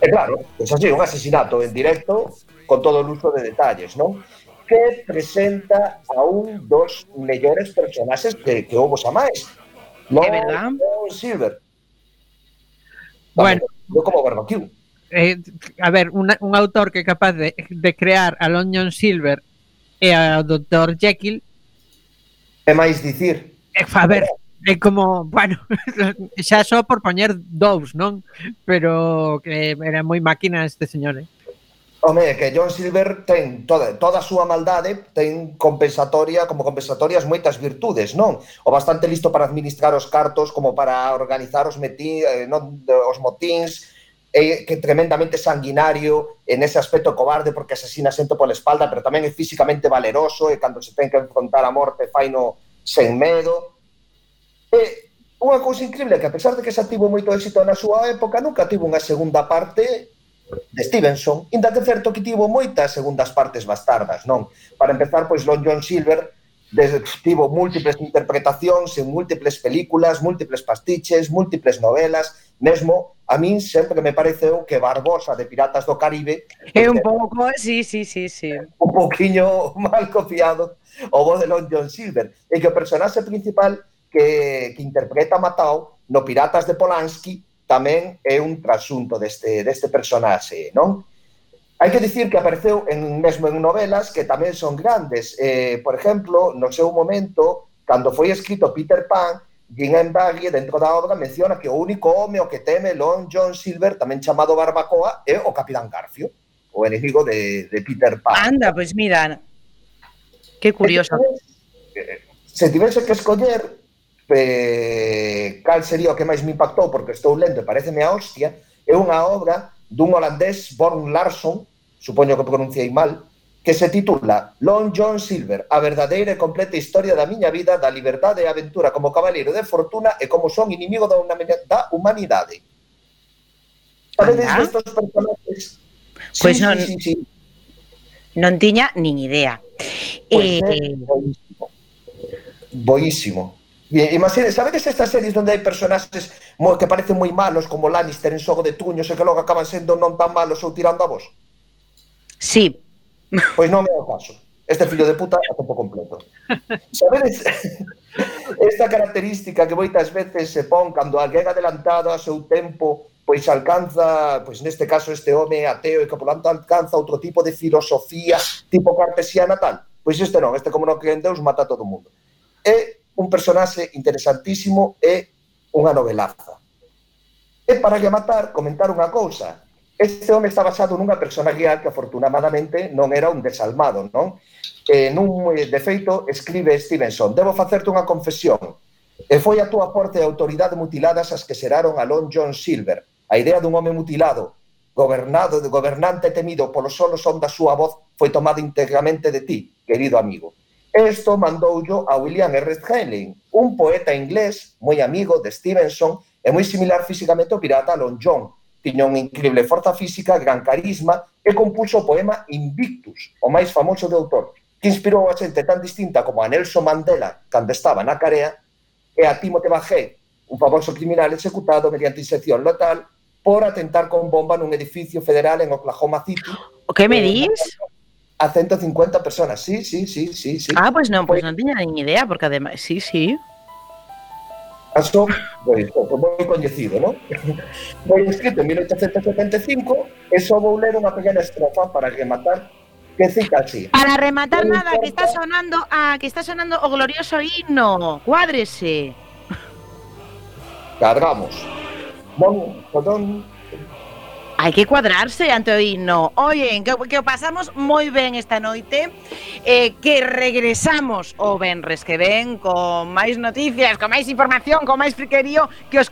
E claro, pues así, un asesinato en directo con todo el uso de detalles, ¿no? que presenta a un dos mellores personaxes que, que houve a máis. No, é verdad? No Silver. Bueno, Yo como barbecue. Eh, a ver, un, un autor que é capaz de, de crear a London Silver e ao Dr. Jekyll é máis dicir. É, eh, a ver, é como, bueno, xa só por poñer dous, non? Pero que era moi máquina este señor, eh? Home, que John Silver ten toda, toda a súa maldade ten compensatoria como compensatorias moitas virtudes, non? O bastante listo para administrar os cartos como para organizar os, meti, eh, non, os motins, é que tremendamente sanguinario en ese aspecto cobarde porque asesina xente pola espalda, pero tamén é físicamente valeroso e cando se ten que enfrontar a morte faino sen medo. E unha cousa increíble que a pesar de que xa tivo moito éxito na súa época, nunca tivo unha segunda parte de Stevenson, inda que certo que tivo moitas segundas partes bastardas, non? Para empezar, pois Long John Silver tivo múltiples interpretacións en múltiples películas, múltiples pastiches, múltiples novelas, mesmo a min sempre me pareceu que Barbosa de Piratas do Caribe é un pouco, sí, sí, sí, sí. Un poquinho mal copiado o voz de Long John Silver, e que o personaxe principal que, que interpreta Matao no Piratas de Polanski tamén é un trasunto deste, deste personaxe, non? Hai que dicir que apareceu en, mesmo en novelas que tamén son grandes. Eh, por exemplo, no seu momento, cando foi escrito Peter Pan, Jim Embaghi, dentro da obra, menciona que o único home o que teme Lon John Silver, tamén chamado Barbacoa, é o Capitán Garfio, o enemigo de, de Peter Pan. Anda, pois pues mira, que curioso. Eh, se tivese que escoller, eh, cal sería o que máis me impactou, porque estou lendo e pareceme a hostia, é unha obra dun holandés, Born Larsson, supoño que pronunciei mal, que se titula Long John Silver, a verdadeira e completa historia da miña vida, da liberdade e aventura como cabaleiro de fortuna e como son inimigo da, una, da humanidade. Sabedes estos personajes? Pois pues sí, non, sí, sí, sí. non tiña nin idea. Pois pues eh, boísimo. boísimo. Imagine, sabedes estas series onde hai personaxes mo, que parecen moi malos, como Lannister en Xogo de Tuños, e que logo acaban sendo non tan malos ou tirando a vos? Sí. Pois non me o caso. Este fillo de puta é tempo completo. Sabedes esta característica que moitas veces se pon cando alguén adelantado a seu tempo pois alcanza, pois neste caso este home ateo e que por tanto alcanza outro tipo de filosofía tipo cartesiana tal. Pois este non, este como non que en Deus mata a todo o mundo. E un personaxe interesantísimo e unha novelaza. E para rematar, comentar unha cousa. Este home está basado nunha persona real que afortunadamente non era un desalmado, non? E nun, de feito, escribe Stevenson, debo facerte unha confesión. E foi a túa porte de autoridade mutiladas as que xeraron a Lon John Silver. A idea dun home mutilado, gobernado, gobernante temido polo solo son da súa voz, foi tomada íntegramente de ti, querido amigo. Esto mandoullo a William R. Henley, un poeta inglés moi amigo de Stevenson e moi similar físicamente ao pirata Long John. Tiña unha increíble forza física, gran carisma e compuso o poema Invictus, o máis famoso do autor, que inspirou a xente tan distinta como a Nelson Mandela cando estaba na carea e a Timothy Bagé, un famoso criminal executado mediante inserción letal por atentar con bomba nun edificio federal en Oklahoma City. O que me eh, dís? a 150 personas. Sí, sí, sí, sí, sí. Ah, pois non, pois non tiña nin idea, porque ademais, sí, sí. Caso, pois, moi coñecido, non? Foi escrito en 1875 e só vou ler unha pequena estrofa para rematar que cita así. Para rematar nada, que está sonando a que está sonando o glorioso himno. Cuádrese. Cargamos. Bon, perdón, Hai que cuadrarse ante o himno. Oye, que, que o pasamos moi ben esta noite, eh, que regresamos o venres que ven con máis noticias, con máis información, con máis friquerío que os